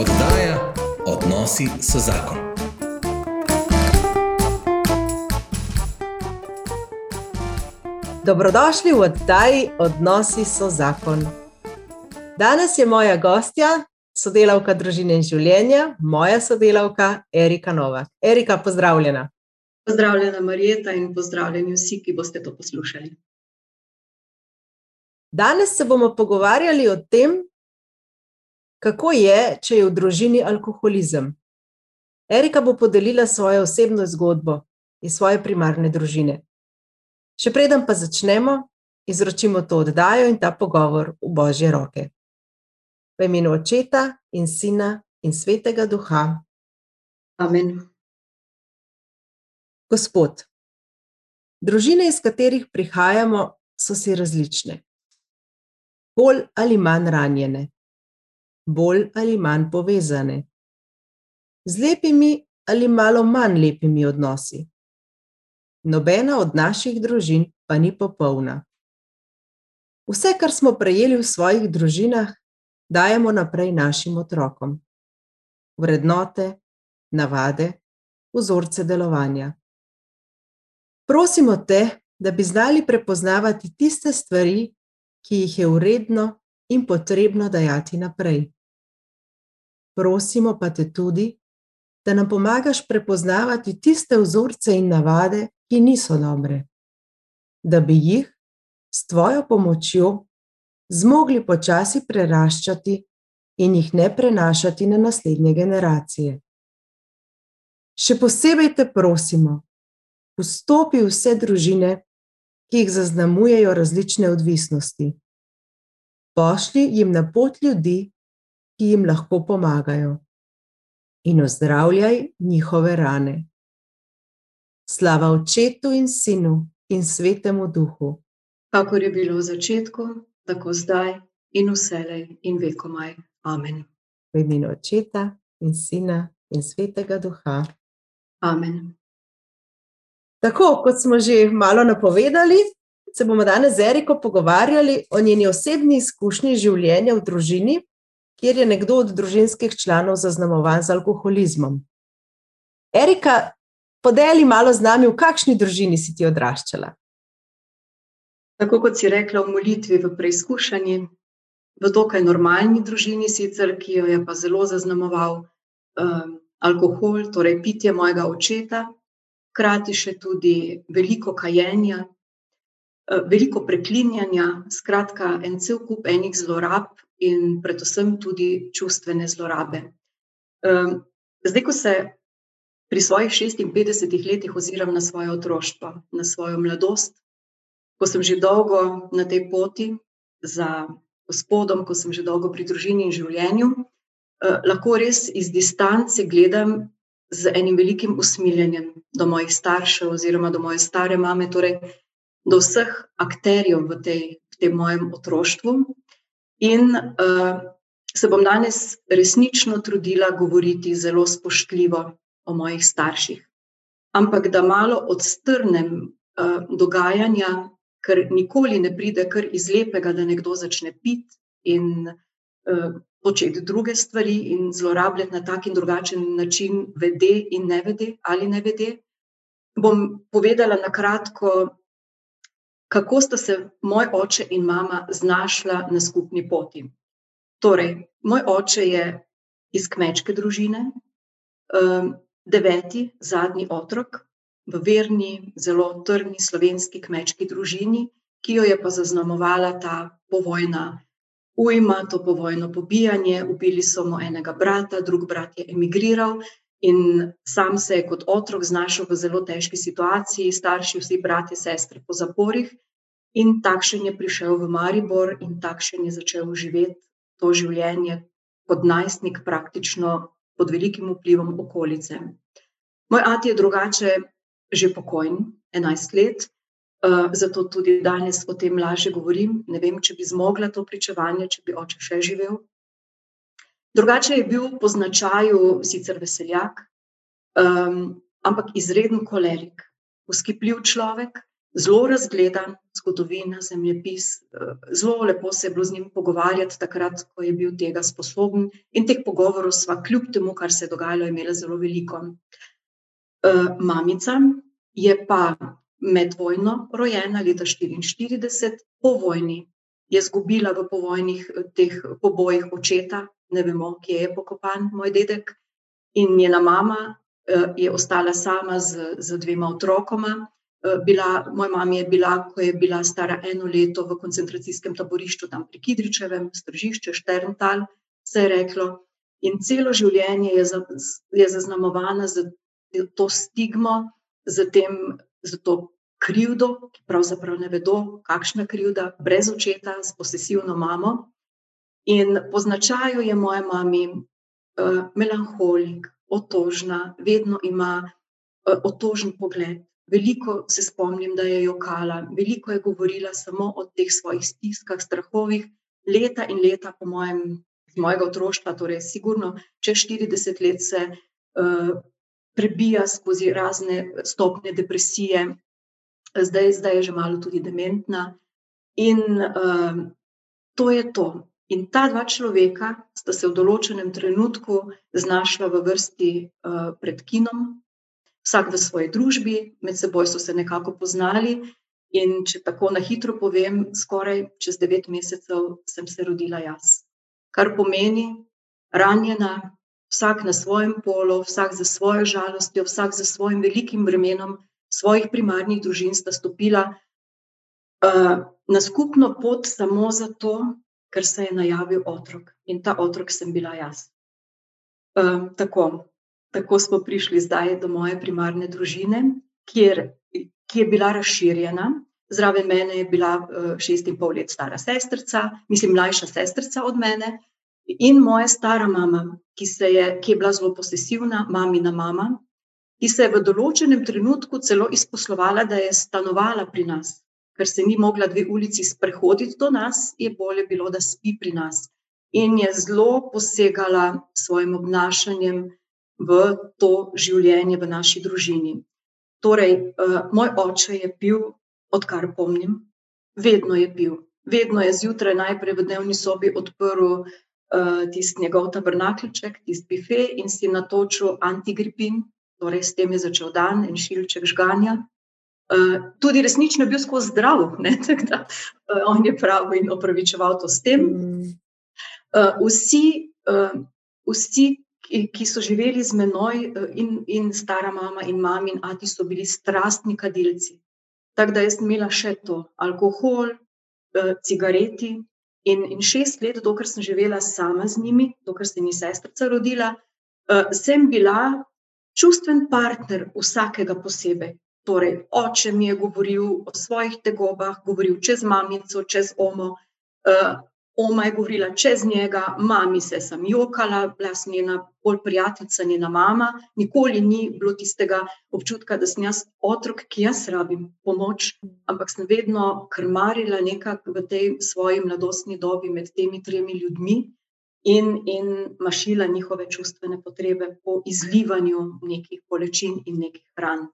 Oddaja Odnosi so zakon. Dobrodošli v oddaji Odnosi so zakon. Danes je moja gostja, sodelavka družine in življenja, moja sodelavka Erika Novak. Erika, pozdravljena. Pozdravljena, Marijeta, in pozdravljeni vsi, ki boste to poslušali. Danes se bomo pogovarjali o tem, kako je, če je v družini alkoholizem. Erika bo podelila svojo osebno zgodbo iz svoje primarne družine. Še preden pa začnemo, izročimo to oddajo in ta pogovor v Božje roke. V imenu Očeta in Sina in Svetega Duha. Amen. Gospod, družine, iz katerih prihajamo, so si različne. Bolj ali manj ranjene, bolj ali manj povezane, z lepimi ali malo manj lepimi odnosi. Nobena od naših družin pa ni popolna. Vse, kar smo prejeli v svojih družinah, dajemo naprej našim otrokom. Vrednote, navade, vzorce delovanja. Prosimo te, da bi znali prepoznavati tiste stvari, ki jih je vredno in potrebno dajati naprej. Prosimo pa te tudi, da nam pomagaš prepoznavati tiste vzorce in navade, ki niso dobre, da bi jih s tvojo pomočjo zmogli počasi preraščati in jih ne prenašati na naslednje generacije. Še posebej te prosimo, vstopi v vse družine, ki jih zaznamujejo različne odvisnosti. Pošlji jim na pot ljudi, ki jim lahko pomagajo, in ozdravljaj njihove rane. Slava Očetu in Sinu in Svetemu Duhu. Kakor je bilo v začetku, tako zdaj in vselej in vekomaj. Amen. V imenu Očeta in Sina in Svetega Duha. Amen. Tako kot smo že malo napovedali, se bomo danes z Eriko pogovarjali o njeni osebni izkušnji življenja v družini, kjer je nekdo od družinskih članov zaznamovan z alkoholizmom. Erika, podeli malo z nami, v kakšni družini si ti odraščala? Tako kot si rekla, v molitvi, v preizkušanji, v dokaj normalni družini, sicer, ki jo je pa zelo zaznamoval um, alkohol, torej pitje mojega očeta, hkrati še tudi veliko kajenja, eh, veliko preklinjanja, skratka, en cel kup enih zlorab in predvsem tudi čustvene zlorabe. Zdaj, ko se pri svojih šestinpetdesetih letih oziram na svoje otroštvo, na svojo mladost, ko sem že dolgo na tej poti za Gospodom, ko sem že dolgo pri družini in življenju, eh, lahko res iz distance gledam z enim velikim usmiljenjem do mojih staršev oziroma do moje stare mame, torej do vseh akterjev v tej, v tem mojem otroštvu. In uh, se bom danes resnično trudila govoriti zelo spoštljivo o mojih starših. Ampak da malo odstrnem uh, dogajanja, ker nikoli ne pride kar iz lepega, da nekdo začne piti in uh, početi druge stvari in zlorabljati na tak in drugačen način, vede in ne vede ali ne vede. Bom povedala na kratko, kako sta se moj oče in mama znašla na skupni poti. Torej, moj oče je iz kmečke družine, um, deveti, zadnji otrok v verni, zelo trdni slovenski kmečki družini, ki jo je pa zaznamovala ta povojna ujma, to povojno pobijanje, ubili so mu enega brata, drug brat je emigriral in sam se je kot otrok znašel v zelo težki situaciji, starši, vsi bratje, sestre po zaporih. In takšen je prišel v Maribor in takšen je začel živeti to življenje kot najstnik, praktično pod velikim vplivom okolice. Moj ati je drugače že pokojen, enajst let, Eh, zato tudi danes o tem lažje govorim. Ne vem, če bi zmogla to pričevanje, če bi oče še živel. Drugače je bil po značaju sicer veseljak, um, ampak izreden kolerik, uskipljiv človek, zelo razgledan, zgodovina, zemljepis, zelo lepo se je bilo z njim pogovarjati, takrat, ko je bil tega sposoben. In teh pogovorov sva, kljub temu, kar se je dogajalo, imela zelo veliko. mamica je pa med vojno rojena, leta štiriinštirideset, po vojni je izgubila v povojnih teh pobojih očeta, ne vemo, kje je pokopan moj dedek, in njena mama, je ostala sama z, z dvema otrokoma. bila, moji mami je bila, ko je bila stara eno leto, v koncentracijskem taborišču tam pri Kidričevem, Tržiče, Šterntal, se je reklo. In celo življenje je je zaznamovana s to stigmo, s tem, s to krivdo, ki pravzaprav ne vedo, kakšna krivda, brez očeta, s posesivno mamo. In po značaju je moja mami, melanholik, otožna, vedno ima, otožen pogled. Veliko se spomnim, da je jokala, veliko je govorila samo o teh svojih stiskah, strahovih. Leta in leta po mojem, iz mojega otroštva, torej sigurno čez štirideset let se, prebija skozi razne stopnje depresije. zdaj, zdaj je že malo tudi dementna. In, to je to. In ta dva človeka sta se v določenem trenutku znašla v vrsti, pred kinom, vsak v svoji družbi, med seboj so se nekako poznali, in če tako na hitro povem, skoraj čez devet mesecev sem se rodila jaz. Kar pomeni, ranjena, vsak na svojem polu, vsak s svojo žalostjo, vsak s svojim velikim bremenom svojih primarnih družin sta stopila, na skupno pot samo zato, ker se je najavil otrok. In ta otrok sem bila jaz. tako. Tako smo prišli zdaj do moje primarne družine, kjer, ki je bila razširjena. Zraven mene je bila, šest in pol let stara sestrica, mislim, mlajša sestrica od mene, in moja stara mama, ki je, ki je bila zelo posesivna, mamina mama, ki se je v določenem trenutku celo izposlovala, da je stanovala pri nas. Ker se ni mogla dve ulici sprehoditi do nas, je bolje bilo, da spi pri nas. In je zelo posegala s svojim obnašanjem v to življenje v naši družini. Torej, moj oče je pil, odkar pomnim. Vedno je pil. Vedno je zjutraj najprej v dnevni sobi odprl, tisti njegov tabernakeljček, tisti bife, in si natočil antigripin, torej s tem je začel dan, en šilček žganja. Tudi resnično bil skozi zdrav, tako da, on je pravil in opravičeval to s tem. vsi, vsi, ki, so živeli z menoj, in, in stara mama in mamin ati so bili strastni kadilci. Tako da jaz imela še to, alkohol, cigareti in, in šest let, dokler sem živela sama z njimi, dokler se ni sestrica rodila, sem bila čustveni partner vsakega posebej. Torej oče mi je govoril o svojih tegobah, govoril čez mamico, čez omo, oma je govorila čez njega, mami se sem jokala, bila sem njena bolj prijateljica, njena mama, nikoli ni bilo tistega občutka, da sem jaz otrok, ki jaz rabim pomoč, ampak sem vedno krmarila nekako v tej svoji mladostni dobi med temi tremi ljudmi in, in mašila njihove čustvene potrebe po izlivanju nekih bolečin in nekih ran.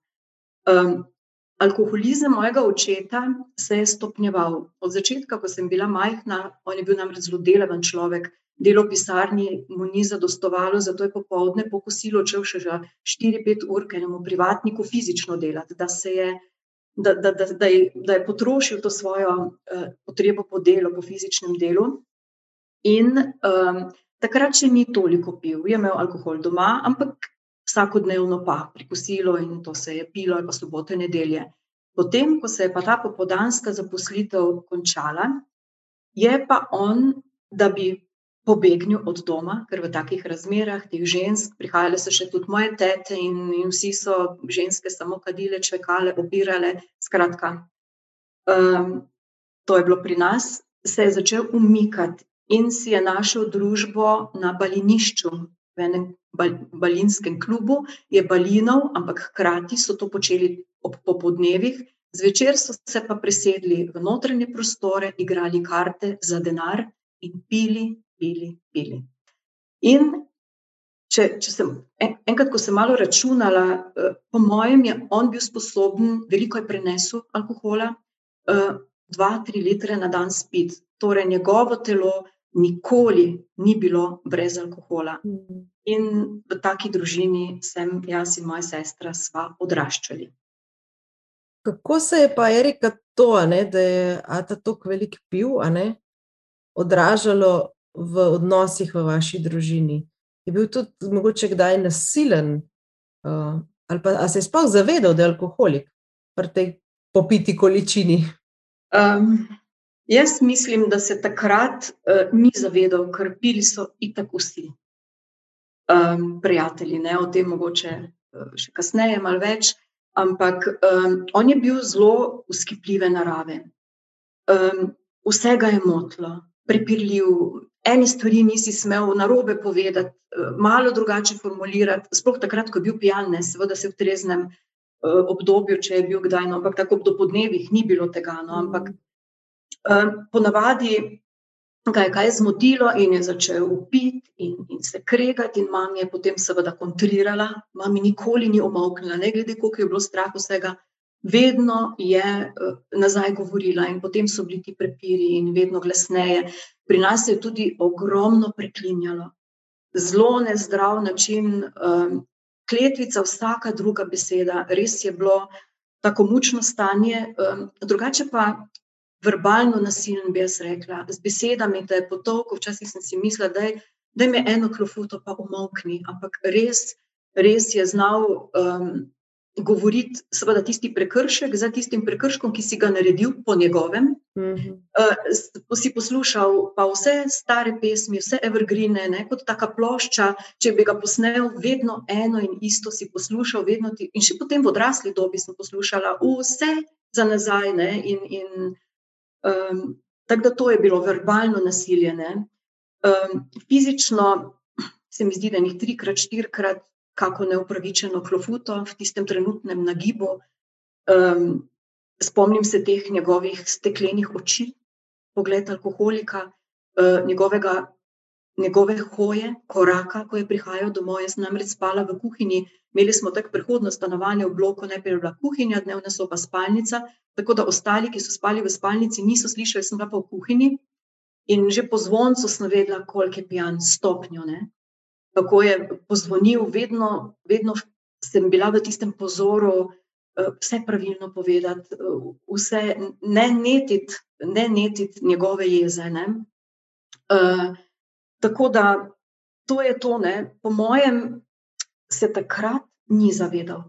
Alkoholizem mojega očeta se je stopnjeval. Od začetka, ko sem bila majhna, on je bil namreč zelo delaven človek, delo v pisarni mu ni zadostovalo, zato je popoldne po kosilu odšel še za štiri, pet ur k enemu privatniku fizično delat, da je, da, da, da, da je, da je potrošil to svojo, potrebo po delu, po fizičnem delu. In, takrat še ni toliko pil, je imel alkohol doma, ampak vsakodnevno pa pri kosilu, in to se je pilo, ali pa sobote, nedelje. Potem ko se je pa ta popoldanska zaposlitev končala, je pa on, da bi pobegnil od doma, ker v takih razmerah teh žensk, prihajale so še tudi moje tete in, in vsi so ženske samo kadile, čvekale, obirale, skratka, to je bilo pri nas, se je začel umikati in si je našel družbo na balinišču, v enem balinskem klubu je balinal, ampak hkrati so to počeli ob popoldnevih, zvečer so se pa presedli v notranje prostore, igrali karte za denar in pili, pili, pili. In če, če sem, en, enkrat, ko sem malo računala, uh, po mojem je on bil sposoben, veliko je prenesel alkohola, uh, dva, tri litre na dan spiti. Torej, njegovo telo nikoli ni bilo brez alkohola. Mhm. In v taki družini sem jaz in moja sestra sva odraščali. Kako se je pa Erika to, ne, da je Ata tako velik pil, ne, odražalo v odnosih v vaši družini? Je bil tudi mogoče kdaj nasilen, uh, ali pa se je sploh zavedal, da je alkoholik pri tej popiti količini? Um, jaz mislim, da se takrat uh, ni zavedal, ker pili so itak vsi. Um, prijatelji, ne, o tem mogoče uh, še kasneje, malo več. Ampak um, on je bil zelo uskipljive narave. Um, vse ga je motilo, prepirljiv, ene stvari nisi smel na robe povedati, malo drugače formulirati. Sploh takrat, ko je bil pijan, ne, seveda se v treznem uh, obdobju, če je bil kdaj, no, ampak tako do podnevih ni bilo tega. No, ampak ponavadi ga je kaj zmotilo in je začel upiti in, in se kregati, in mama je potem seveda kontrirala, mama nikoli ni omoknila, ne glede koliko je bilo strah vsega. Vedno je uh, nazaj govorila, in potem so bili ti prepiri, in vedno glasneje. Pri nas je tudi ogromno preklinjalo, zelo nezdrav način, um, kletvica, vsaka druga beseda, res je bilo tako mučno stanje. Um, drugače pa verbalno nasilen, bi jaz rekla, z besedami, da je potovko. Včasih sem si mislila, da je, da je eno klofuto, pa umokni. Ampak res, res je znal um, govoriti, seveda, tisti prekršek za tistim prekrškom, ki si ga naredil po njegovem. Mm -hmm. uh, si poslušal pa vse stare pesmi, vse evergrine, ne, kot taka plošča. Če bi ga posnel, vedno eno in isto si poslušal, ti, in še potem v odrasli dobi sem poslušala vse za nazaj. Ne, in, in, Um, tako da to je bilo verbalno nasilje. Um, fizično se mi zdi, da jih trikrat, štirikrat, kako neupravičeno klofuto v tistem trenutnem nagibu. Um, spomnim se teh njegovih steklenih oči, pogled alkoholika, uh, njegovega njegove hoje, koraka, ko je prihajal domov. Jaz sem namreč spala v kuhinji, imeli smo tako prehodno stanovanje v bloku, najprej je bila kuhinja, dnevna soba, spalnica. Tako da ostali, ki so spali v spalnici, niso slišali, sem bila pa v kuhinji. In že po zvoncu sem vedela, koliko je pijan stopnjo. Ne? Kako je pozvonil, vedno, vedno sem bila v tistem pozoru, eh, vse pravilno povedati, eh, vse ne netiti, ne netiti njegove jeze. Ne? Uh, Tako da to je to. Ne. Po mojem, se takrat ni zavedal,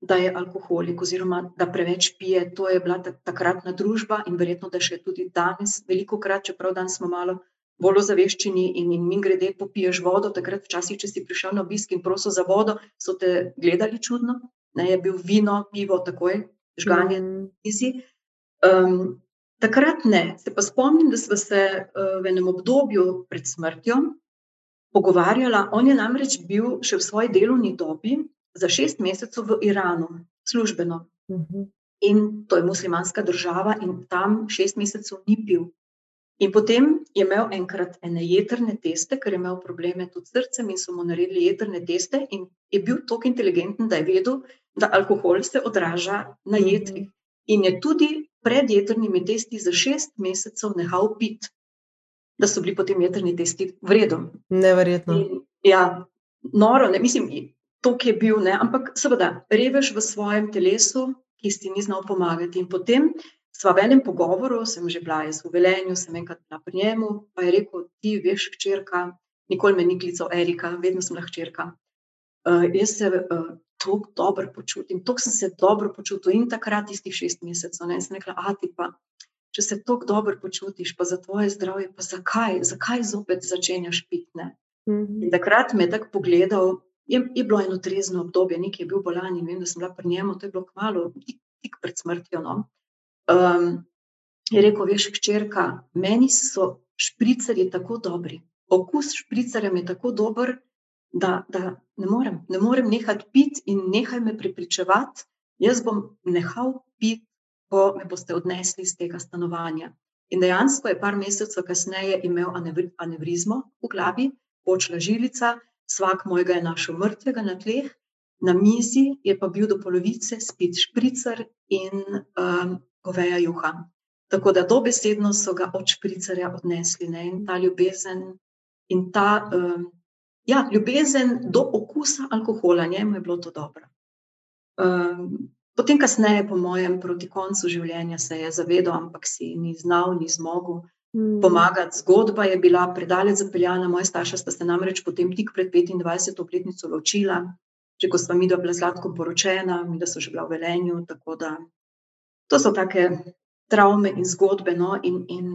da je alkoholik, oziroma da preveč pije. To je bila takratna družba in verjetno, da še tudi danes, veliko krat, čeprav danes smo malo bolj ozaveščeni in, in mi grede, popiješ vodo. Takrat, včasih, če si prišel na obisk in prosil za vodo, so te gledali čudno. Ne, je bil vino, pivo, takoj, žganje, tizi. Um, Takrat ne. Se pa spomnim, da smo se uh, v enem obdobju pred smrtjo pogovarjali. On je namreč bil še v svoji delovni dobi za šest mesecev v Iranu, službeno. Uh mhm. -huh. In to je muslimanska država, in tam šest mesecev ni pil. In potem je imel enkrat ene jedrne teste, ker je imel probleme tudi s srcem, in so mu naredili jedrne teste, in je bil tako inteligenten, da je vedel, da alkohol se odraža na jedrih. In je tudi pred jedrnimi testi za šest mesecev nehal piti, da so bili potem jedrni testi vredni. Neverjetno. Ja, noro, ne mislim, to, ki je bil, ne, ampak seveda, revež v svojem telesu, ki si ni znal pomagati. In potem sva v enem pogovoru, sem že bila jaz v velenju, sem enkrat bila pri njemu, pa je rekel: Ti veš, hčerka, nikoli me ni klical Erika, vedno sem lahko hčerka. Uh, jaz se uh, tako dobro počutim, tako sem se dobro počutil in takrat, tistih šest mesecev. Ne, sem rekla, a ti pa, če se tako dobro počutiš, pa za tvoje zdravje, pa zakaj, zakaj zopet začenjaš piti? Mm -hmm. Takrat me je tako pogledal, je, je bilo eno trezno obdobje, nekaj je bil bolan in vem, da sem bila pri njemu, to je bilo kmalo, tik, tik pred smrtjo. No. Um, je rekel, veš, hčerka, meni so špricerji tako dobri, okus špricerja je tako dober da, da ne, morem, ne morem nehati piti in nehaj me pripričevati. Jaz bom nehal piti, ko me boste odnesli iz tega stanovanja. In dejansko je par mesecev kasneje imel anevrizmo v glavi, počela žilica, vsak mojega je našel mrtvega na tleh, na mizi je pa bil do polovice spit špricer in um, goveja juha. Tako da dobesedno so ga od špricerja odnesli ne? in ta ljubezen in ta um, ja, ljubezen do okusa alkohola, njemu je bilo to dobro. Um, potem, kasneje, po mojem, proti koncu življenja, se je zavedal, ampak si ni znal, ni zmogel mm. pomagati. Zgodba je bila predaleč zapeljana, moja starša sta se namreč potem tik pred 25. obletnico ločila, če ko sva mi bila zlatko poročena, mi da so že bila v velenju. Tako da to so take travme in zgodbe. No, in, in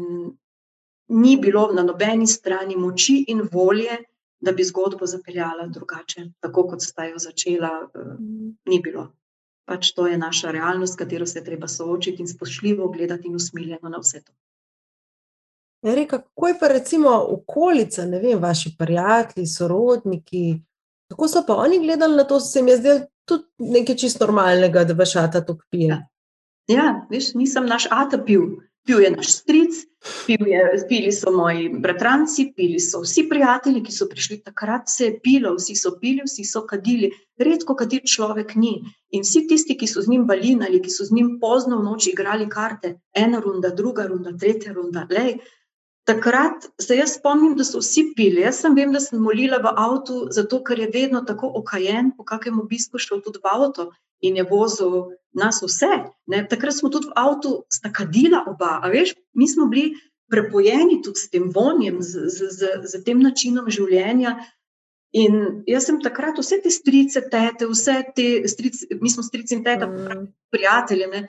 ni bilo na nobeni strani moči in volje, da bi zgodbo zapeljala drugače, tako kot sta jo začela, mm. ni bilo. Pač to je naša realnost, s katero se je treba soočiti in spoštljivo gledati in usmiljeno na vse to. Erika, kako je pa recimo okolica, ne vem, vaši prijatelji, sorodniki, kako so pa oni gledali na to, se mi je zdelo tudi nekaj čist normalnega, da vaš ata to pije. Ja, ja veš, nisem naš ata pil, pil je naš stric, pil je, pili so moji bratranci, pili so vsi prijatelji, ki so prišli takrat, se je pilo, vsi so pili, vsi so kadili, redko kater človek ni. In vsi tisti, ki so z njim balinali, ki so z njim pozno v noči igrali karte, ena runda, druga runda, tretja runda, lej. Takrat se jaz spomnim, da so vsi pili. Jaz sem vem, da sem molila v avtu, zato ker je vedno tako okajen, po kakem obisku šel tudi v avto in je vozil nas vse. Ne? Takrat smo tudi v avtu stakadila oba, a veš, mi smo bili prepojeni tudi s tem vonjem, z, z, z, z tem načinom življenja. In jaz sem takrat vse te strice, tete, vse te strice, mi smo strici in tete, mm. prijatelje, ne?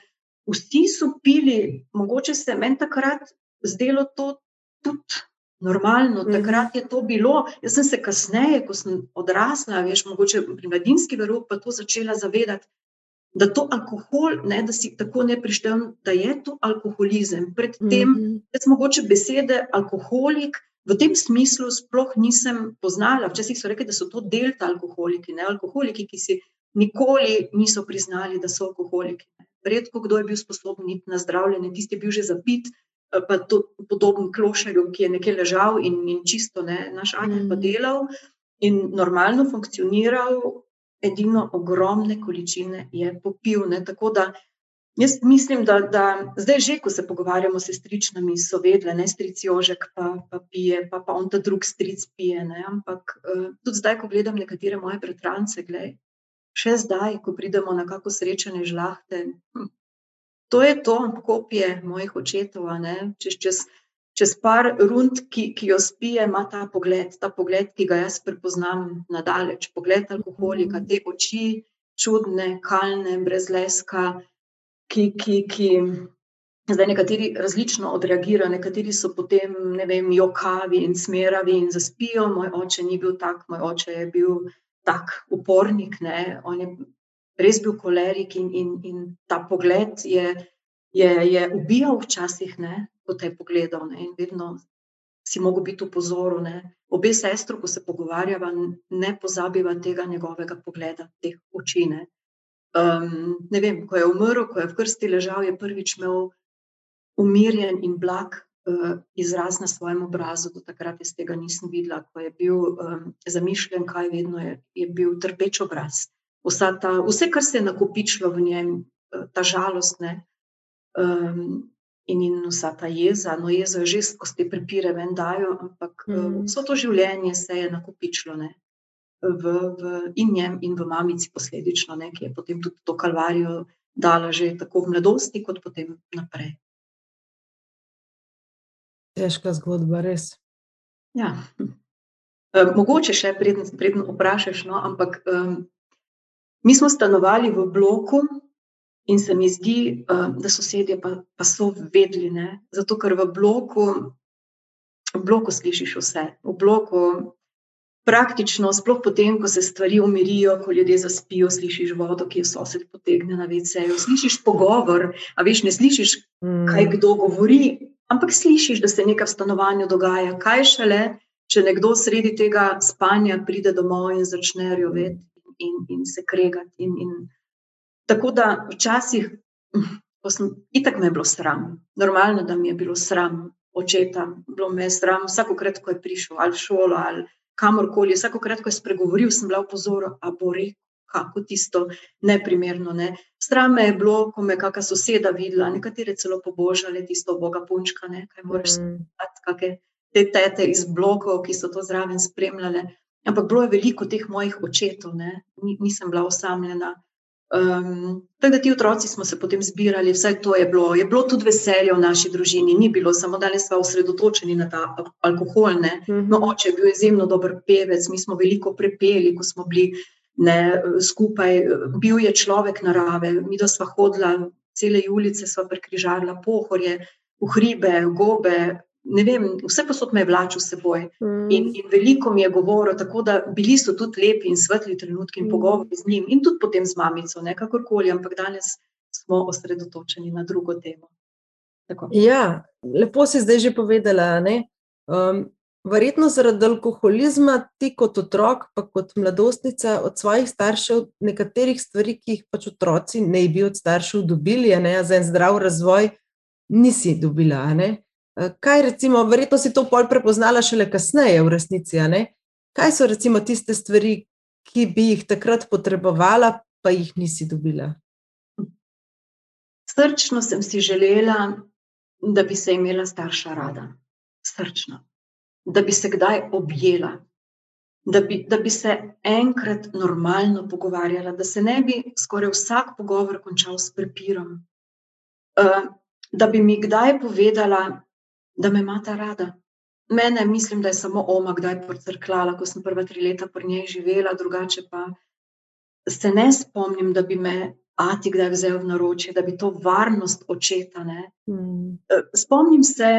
vsi so pili, mogoče se meni takrat zdelo to tudi normalno, mm. takrat je to bilo. Jaz sem se kasneje, ko sem odrasla, veš, mogoče pri mladinski veru, pa to začela zavedati, da to alkohol, ne, da si tako ne prištevam, da je to alkoholizem. Predtem, mm -hmm. jaz mogoče besede alkoholik v tem smislu sploh nisem poznala. Včasih so rekli, da so to delta alkoholiki, ne alkoholiki, ki si nikoli niso priznali, da so alkoholiki. Redko kdo je bil sposoben iti na zdravljenje, tisti je bil že zapit, pa to podoben klošarju, ki je nekje ležal in, in čisto ne, naš anje pa mhm. delal in normalno funkcioniral, edino ogromne količine je popil. Ne? Tako da jaz mislim, da, da zdaj že, ko se pogovarjamo s sestričnami, so vedle, ne stric Jožek pa, pa pije, pa, pa on ta drug stric pije. Ne? Ampak uh, tudi zdaj, ko gledam nekatere moje bratrance, gledaj, še zdaj, ko pridemo na kako srečanje žlahte. Hm, To je to, kopije mojih očetov. Čez, čez, čez par rund, ki, ki jo spije, ima ta pogled, ta pogled, ki ga jaz prepoznam nadalječ. Pogled alkoholika, te oči, čudne, kalne, brez leska, ki, ki, ki zdaj nekateri različno odreagirajo, nekateri so potem, ne vem, jokavi in smeravi in zaspijo. Moj oče ni bil tak, moj oče je bil tak upornik. Ne? On je res bil kolerik in, in, in ta pogled je, je, je ubijal včasih, ne? Ko te je pogledal ne? in vedno si mogel biti v pozoru. Ne? Obe sestri, ko se pogovarjava, ne pozabiva tega njegovega pogleda, teh oči. Ne? Um, ne vem, ko je umrl, ko je v krsti ležal, je prvič imel umirjen in blag uh, izraz na svojem obrazu. Do takrat jaz tega nisem videla. Ko je bil um, zamišljen, kaj vedno je, je bil trpeč obraz. Ta, vse, kar se je nakupičilo v njem, uh, ta žalost, ne, um, in, in vsa ta jeza. No, jeza je že skozi te prepire ven dajo, ampak mm. vso to življenje se je nakupičilo ne, v, v, in njem, in v mamici, posledično, ne, ki je potem tudi to kalvarijo dala že tako v mladosti, kot potem naprej. Težka zgodba, res. Ja. Um, mogoče še predno, predno vprašaš, no, ampak um, mi smo stanovali v bloku, In se mi zdi, eh, da sosedje pa, pa so vedeli, ne? zato ker v bloku, v bloku slišiš vse. V bloku praktično, sploh potem, ko se stvari umirijo, ko ljudje zaspijo, slišiš vodo, ki jo sosed potegne na vecejo, slišiš pogovor, a veš, ne slišiš, kaj mm. kdo govori, ampak slišiš, da se nekaj v stanovanju dogaja. Kaj šele, če nekdo sredi tega spanja pride domov in začne rjoveti in, in se kregati. In, in, Tako da včasih, ko sem itak me je bilo sram, normalno, da mi je bilo sram očeta, bilo me je sram vsakokrat, ko je prišel ali v šolo ali kamorkoli. Vsakokrat, ko je spregovoril, sem bila v pozoru, a bo rekel. Kako tisto neprimerno. Ne. Stram me je bilo, ko me je kakšna soseda videla, nekatere celo pobožale tisto boga punčka, ne, kaj moraš mm. spati, te tete iz blokov, ki so to zraven spremljale. Ampak bilo je veliko teh mojih očetov, ne, nisem bila osamljena. Um, tako da ti otroci smo se potem zbirali, vse to je bilo. Je bilo tudi veselje v naši družini, ni bilo samo, da smo osredotočeni na ta alkohol. Ne. No, mhm. oče je bil izjemno dober pevec, mi smo veliko prepeli, ko smo bili ne, skupaj. Bil je človek narave, mi da smo hodila, cele ulice smo prekrižarila, pohorje, v hribe, gobe, ne vem, vse posod me je vlačil s seboj. Mm. In, in veliko mi je govoril, tako da bili so tudi lepi in svetli trenutki in mm. pogovori z njim, in tudi potem z mamico, ne kakorkoli, ampak danes smo osredotočeni na drugo temo. Tako. Ja, lepo si zdaj že povedala. Um, verjetno zaradi alkoholizma ti kot otrok, pa kot mladostnica od svojih staršev nekaterih stvari, ki jih pač otroci ne bi od staršev dobili, ne, za en zdrav razvoj, nisi dobila. Ne? Eh, kaj recimo, verjetno si to pol prepoznala šele kasneje v resnici, kaj so recimo tiste stvari, ki bi jih takrat potrebovala, pa jih nisi dobila? Srčno sem si želela, da bi se imela starša rada. Srčno. Da bi se kdaj objela, da bi, da bi se enkrat normalno pogovarjala, da se ne bi skoraj vsak pogovor končal s prepirom. Uh, da bi mi kdaj povedala, da me imata rada. Mene, mislim, da je samo oma kdaj pocrklala, ko sem prva tri leta pri njej živela, drugače pa se ne spomnim, da bi me Ati kdaj vzel v naročje, da bi to varnost očeta. Mm. Spomnim se,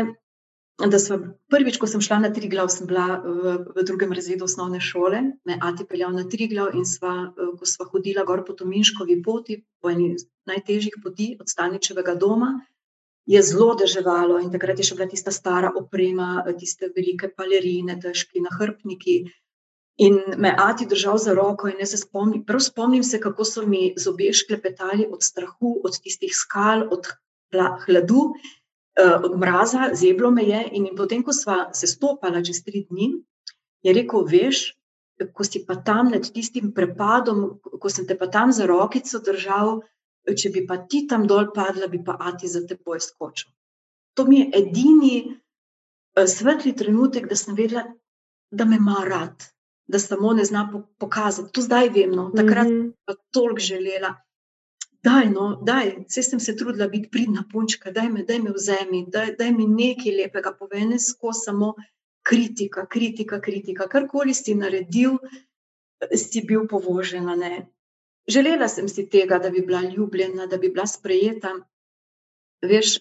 da sem prvič, ko sem šla na tri glav, sem bila v, v drugem razredu osnovne šole, me Ati peljal na tri glav in sva, ko sva hodila gor po Tominškovi poti, po eni najtežjih poti od Staničevega doma je zelo deževalo in takrat je še bila tista stara oprema, tiste velike palerine, težki nahrbniki. In me Ati držal za roko, in jaz se spomnim, prav spomnim se, kako so mi zobje šklepetali od strahu, od tistih skal, od hladu, eh, od mraza, zeblo me je. In potem, ko smo se stopili čez tri dni, je rekel: Veš, ko si pa tam nad tistim prepadom, ko sem te pa tam za rokico držal, če bi pa ti tam dol padla, bi pa Ati za teboj skočil. To mi je edini uh, svetli trenutek, da sem vedela, da me ima rad, da samo ne zna pokazati. To zdaj vem, no. takrat mm -hmm. pa toliko želela. Daj, no, daj, vse sem se trudila biti pridna punčka, daj me, daj me vzemi, daj, daj mi nekaj lepega, povej, ne skozi samo kritika, kritika, kritika. Karkoli si naredil, si bil povožen. Želela sem si tega, da bi bila ljubljena, da bi bila sprejeta. Veš,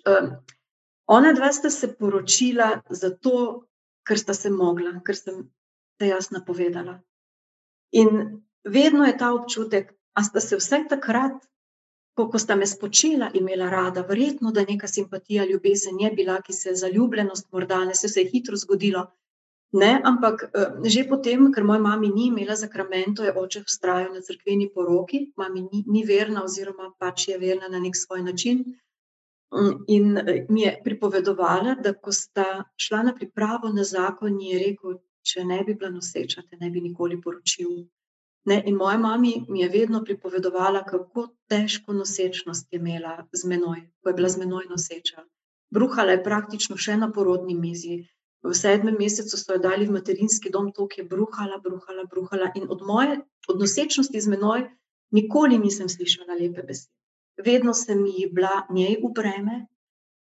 ona dva sta se poročila zato, ker sta se mogla, ker sem te jaz napovedala. In vedno je ta občutek, a sta se vse takrat, ko, ko sta me spočila, imela rada, verjetno, da neka simpatija, ljubezen je bila, ki se je zaljubljenost morda ne se je hitro zgodilo. Ne, ampak uh, že potem, ker moja mama ni imela zakramento, je oče vztrajal na crkveni poroki, mama ni, ni verna, oziroma pač je verna na nek svoj način. Um, in uh, mi je pripovedovala, da ko sta šla na pripravo na zakon, je rekel: Če ne bi bila noseča, te ne bi nikoli poročil. Ne, in moja mama mi je vedno pripovedovala, kako težko nosečnost je imela z menoj, ko je bila z menoj noseča. Bruhala je praktično še na porodni mizi, v sedmem mesecu so jo dali v materinski dom, to je bruhala, bruhala, bruhala. In od moje od nosečnosti z menoj nikoli nisem slišala lepe besede. Vedno sem ji bila njej v breme,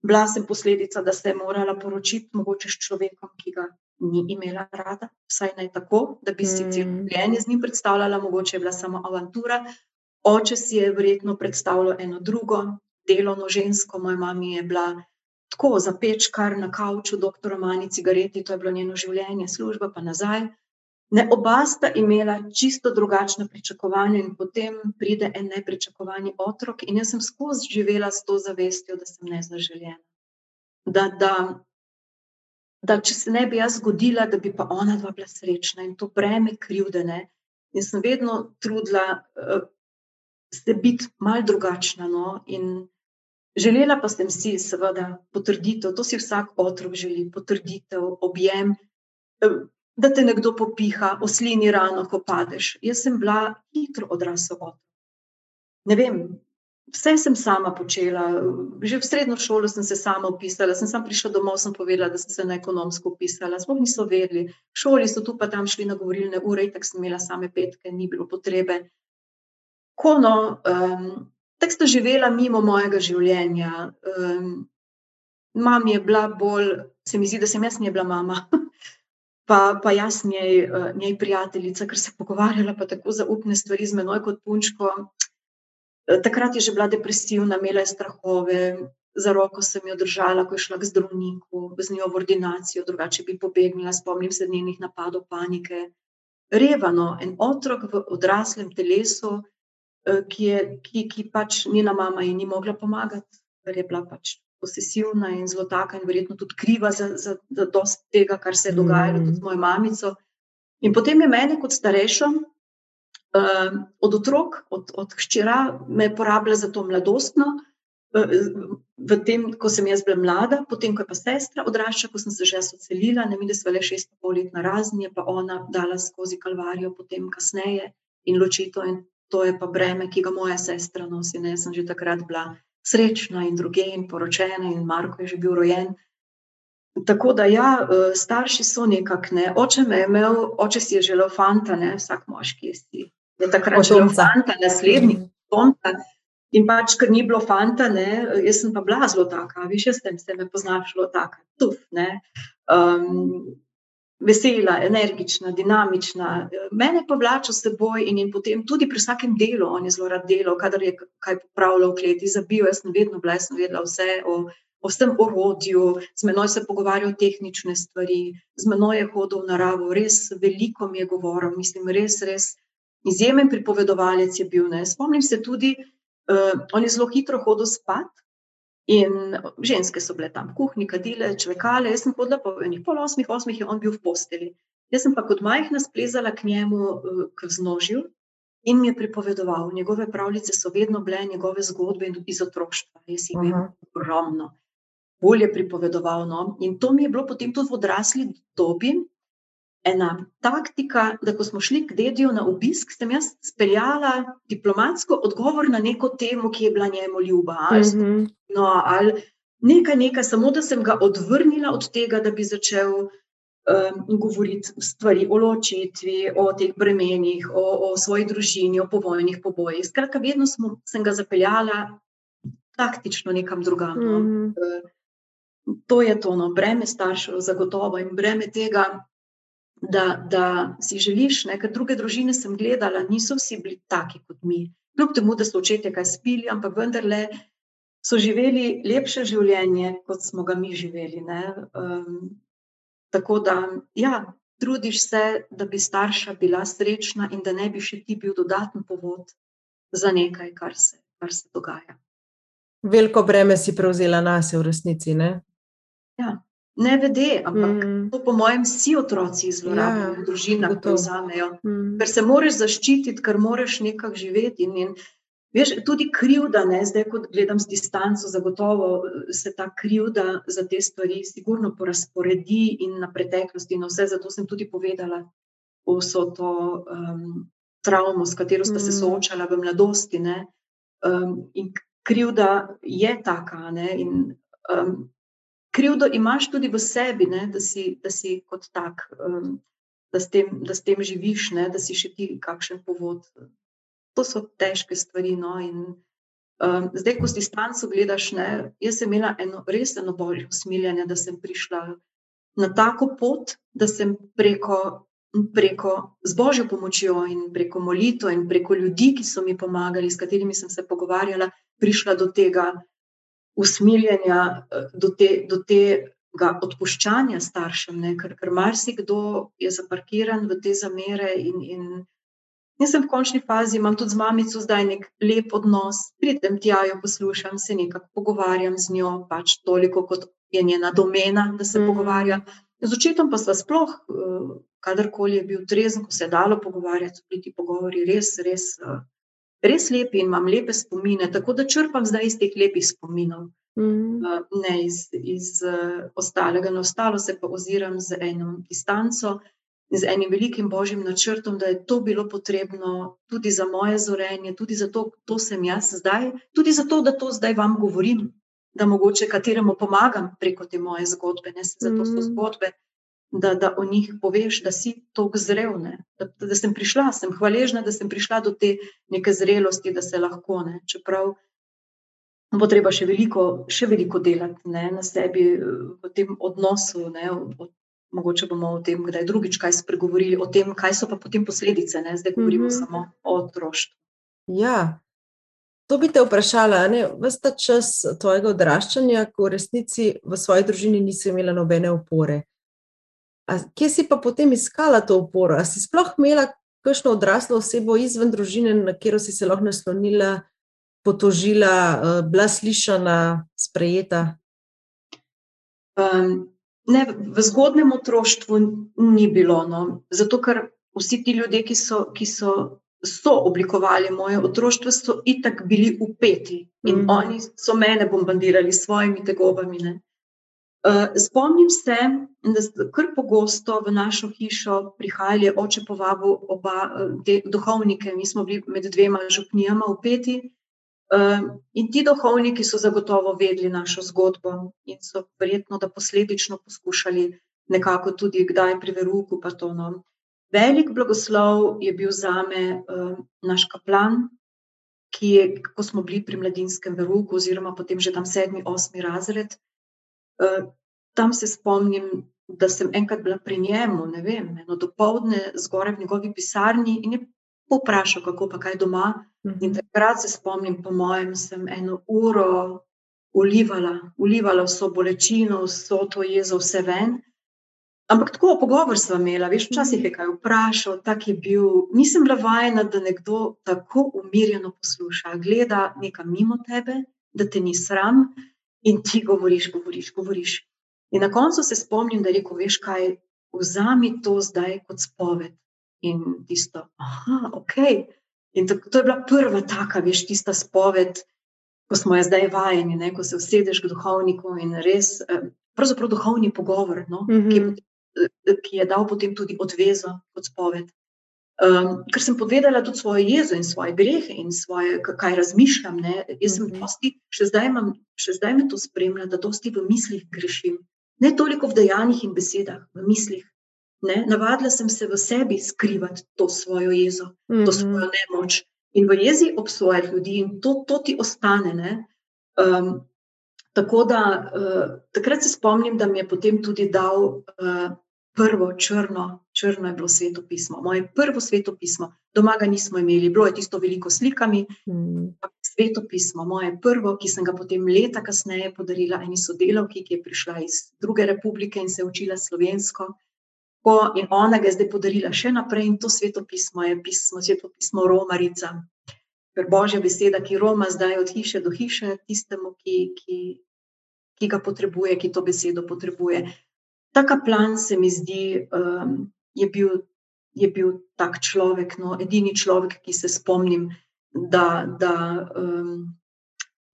bila sem posledica, da se je morala poročiti mogoče s človekom, ki ga ni imela rada, vsaj naj tako, da bi si celo mm. življenje z njim predstavljala, mogoče je bila samo avantura. Oče si je verjetno predstavljal eno drugo, delovno žensko, moja mama je bila tako za peč, kar na kavču, doktor Romani, cigareti, to je bilo njeno življenje, služba pa nazaj. Ne, oba sta imela čisto drugačne pričakovanja, in potem pride en nepričakovani otrok, in jaz sem skozi živela s to zavestjo, da sem nezaželjena. Da, da, da če se ne bi jaz zgodila, da bi pa ona dva bila srečna in to breme krivdene. In sem vedno trudila uh, se biti mal drugačna. No? In Želela pa sem si, seveda, potrditev, to si vsak otrok želi, potrditev, objem. da te nekdo popiha, oslini rano, ko padeš. Jaz sem bila hitro odrasla. Ne vem, vse sem sama počela. Že v srednjo šolo sem se sama upisala, sem sam prišla domov, sem povedala, da sem se na ekonomsko upisala. Sploh niso vedeli. V šoli so tu pa tam šli na govorilne ure, tako sem imela same petke, ni bilo potrebe. Ko no, um, tako sta živela mimo mojega življenja. Um, Mam je bila bolj, se mi zdi, da sem jaz njej bila mama, pa, pa jaz njej, njej prijateljica, ker se pogovarjala pa tako zaupne stvari z menoj kot punčko. Takrat je že bila depresivna, imela je strahove, za roko sem jo držala, ko je šla k zdravniku, z njo v ordinacijo, drugače bi pobegnila, spomnim se njenih napadov panike. Revano, en otrok v odraslem telesu, eh, ki, je, ki, ki pač njena mama ji ni mogla pomagati, ker je bila pač posesivna in zelo taka, in verjetno tudi kriva za, za, za dosti tega, kar se je dogajalo mm. z mojo mamico. In potem je meni, kot starejšo, uh, od otrok, od, od hčera, me porabila za to mladostno. V tem, ko sem jaz bila mlada, potem, ko je pa sestra odraščala, ko sem se že ocelila, ne vidim, da smo le šest pol let na razni, pa ona dala skozi kalvarijo, potem kasneje in ločito, in to je pa breme, ki ga moja sestra nosi. Ne, jaz sem že takrat bila srečna in druge, in poročena, in Marko je že bil rojen. Tako da, ja, starši so nekako ne. Oče me je imel, oče si je želel fanta, ne, vsak moški je si je takrat že imel fanta, naslednji fanta. In pač, ker ni bilo fanta, ne, jaz sem pa bila zelo taka, viš, jaz sem se me poznala, zelo taka, tuf, ne, um, vesela, energična, dinamična. Mene pa vlača s seboj in, in potem tudi pri vsakem delu, on je zelo rad delal, kadar je kaj popravljal kleti, zabil, jaz sem vedno bila, sem vedela vse o, o vsem orodju, z menoj se pogovarjal tehnične stvari, z menoj je hodil v naravo, res veliko mi je govoril, mislim, res, res izjemen pripovedovalec je bil. Ne. Spomnim se tudi, uh, on je zelo hitro hodil spat. In ženske so bile tam, kuhni, kadile, čvekale, jaz sem hodila po enih pol osmih, osmih je on bil v posteli. Jaz sem pa kot majhna splezala k njemu, k vznožju in mi je pripovedoval. Njegove pravljice so vedno bile njegove zgodbe iz otroštva, jaz jih imam ogromno. Bolje pripovedoval. No? In to mi je bilo potem tudi v odrasli dobi, ena taktika, da ko smo šli k dediju na obisk, sem jaz speljala diplomatsko odgovor na neko temo, ki je bila njemu ljuba. Ali, mm -hmm. no, ali nekaj, nekaj, samo da sem ga odvrnila od tega, da bi začel um, govoriti stvari o ločitvi, o teh bremenih, o, o svoji družini, o povojnih pobojih. Skratka, vedno smo, sem ga zapeljala taktično nekam drugam. Mm -hmm. no. To je to, no, breme staršev, zagotovo in breme tega, da, da si želiš, ne, ker druge družine sem gledala, niso vsi bili taki kot mi. Kljub temu, da so očetje kaj spili, ampak vendarle so živeli lepše življenje, kot smo ga mi živeli. Um, tako da, ja, trudiš se, da bi starša bila srečna in da ne bi še ti bil dodatni povod za nekaj, kar se, kar se dogaja. Veliko breme si prevzela na sebe, v resnici. Ne? Ja ne vede, ampak mm. to, po mojem, vsi otroci zlorabljajo, ja, družina to vzamejo. Mm. Ker se moraš zaščititi, ker moraš nekako živeti. In, in, veš, tudi krivda, ne, zdaj, ko gledam z distanco, zagotovo se ta krivda za te stvari sigurno porazporedi in na preteklosti. In vse zato sem tudi povedala vso to um, travmo, s katero sta se mm. soočala v mladosti. Um, in krivda je taka. Ne, in, um, krivdo imaš tudi v sebi, ne, da, si, da si kot tak, um, da, s tem, da s tem živiš, ne, da si še ti kakšen povod. To so težke stvari. No, in, um, zdaj, ko si stanco gledaš, ne, jaz sem imela eno, res eno bolje usmiljanje, da sem prišla na tako pot, da sem preko. Preko z božjo pomočjo in preko molitev, in preko ljudi, ki so mi pomagali, s katerimi sem se pogovarjala, prišla do tega, usmiljenja eh, do, te, do tega odpuščanja staršem, ne? ker, ker marsikdo je zaparkiran v te zamere. In, in jaz sem v končni fazi, imam tudi z mamico zdaj nek lep odnos, pridem tja, jo poslušam, se nekako pogovarjam z njo, pač toliko, kot je njena domena, da se mm. pogovarja. Z očetom pa smo sploh, eh, kadarkoli je bil trezen, ko se je dalo pogovarjati, so bili ti pogovori res, res eh, res lepi in imam lepe spomine, tako da črpam zdaj iz teh lepih spominov, mm. ne iz, iz uh, ostalega. Na ostalo se pa oziram z eno distanco in z enim velikim božjim načrtom, da je to bilo potrebno tudi za moje zorenje, tudi zato, da sem jaz zdaj, tudi zato, da to zdaj vam govorim, da mogoče kateremu pomagam preko te moje zgodbe, ne zato so Mhm. zgodbe. Da, da o njih poveš, da si tako zrel, ne? da, da sem prišla, sem hvaležna, da sem prišla do te neke zrelosti, da se lahko. Ne? Čeprav bo treba še veliko, še veliko delati ne? na sebi v tem odnosu. Ne? O, mogoče bomo o tem, kdaj drugič kaj spregovorili, o tem, kaj so pa potem posledice. Ne? Zdaj govorimo Mhm. samo o otroštvu. Ja, to bi te vprašala. Vsta čas tvojega odraščanja, ko v resnici v svoji družini nisi imela nobene opore. A kje si pa potem iskala to oporo? A si sploh imela kakšno odraslo osebo izven družine, na katero si se lahko naslonila, potožila, eh, bila slišana, sprejeta? Um, ne, v zgodnem otroštvu ni bilo. No. Zato, ker vsi ti ljudje, ki so, ki so, so oblikovali moje otroštvo, so itak bili upeti in mm oni so mene bombardirali s svojimi tegobami. Ne. Uh, spomnim se, da so kar pogosto v našo hišo prihajali, oče povabil oba uh, te duhovnike, mi smo bili med dvema župnijama upeti. Uh, in ti duhovniki so zagotovo vedeli našo zgodbo in so verjetno, da posledično poskušali nekako tudi kdaj pri veruku. No. Velik blagoslov je bil za me uh, naš kaplan, ki je, ko smo bili pri mladinskem veruku, oziroma potem že tam sedmi, osmi razred. Uh, tam se spomnim, da sem enkrat bila pri njemu, ne vem, eno dopoledne zgoraj v njegovi pisarni in je povprašal, kako pa kaj doma. In takrat se spomnim, po mojem, sem eno uro ulivala, ulivala vso bolečino, vso to jezo, vse ven. Ampak tako pogovor sva imela, veš, včasih je kaj vprašal, tak je bil. Nisem bila vajena, da nekdo tako umirjeno posluša, gleda nekam mimo tebe, da te ni sram in ti govoriš, govoriš, govoriš. In na koncu se spomnim, da rekel: Veš kaj, vzami to zdaj kot spoved. In tisto, ah, ok. In to, to je bila prva taka, veš, tista spoved, ko smo jo zdaj vajeni, ne, ko se usedeš k duhovniku in res, pravzaprav duhovni pogovor, no, mm -hmm. ki, ki je dal potem tudi odvezo kot spoved. Um, ker sem povedala tudi svojo jezo in svoje grehe in svoje, kaj razmišljam. Ne. Jaz sem dosti, še zdaj, imam, še zdaj me to spremlja, da dosti v mislih grešim. Ne toliko v dejanjih in besedah, v mislih. Ne? Navadila sem se v sebi skrivati to svojo jezo, mm -hmm. to svojo nemoč in v jezi obsojati ljudi, in to, to ti ostane. Um, tako da uh, takrat se spomnim, da mi je potem tudi dal uh, prvo črno, črno je bilo svetopismo, moje prvo svetopismo. Doma ga nismo imeli, bilo je tisto veliko slikami. Mm. Svetopismo, moje prvo, ki sem ga potem leta kasneje podarila eni sodelavki, ki je prišla iz druge republike in se učila slovensko. Ko, in ona ga je zdaj podarila še naprej, in to svetopismo je pismo, svetopismo Romarica. Ker božja beseda, ki Roma zdaj od hiše do hiše, tistemu, ki, ki, ki ga potrebuje, ki to besedo potrebuje. Ta kaplan se mi zdi, um, je, bil, je bil tak človek, no, edini človek, ki se spomnim, da, da, um,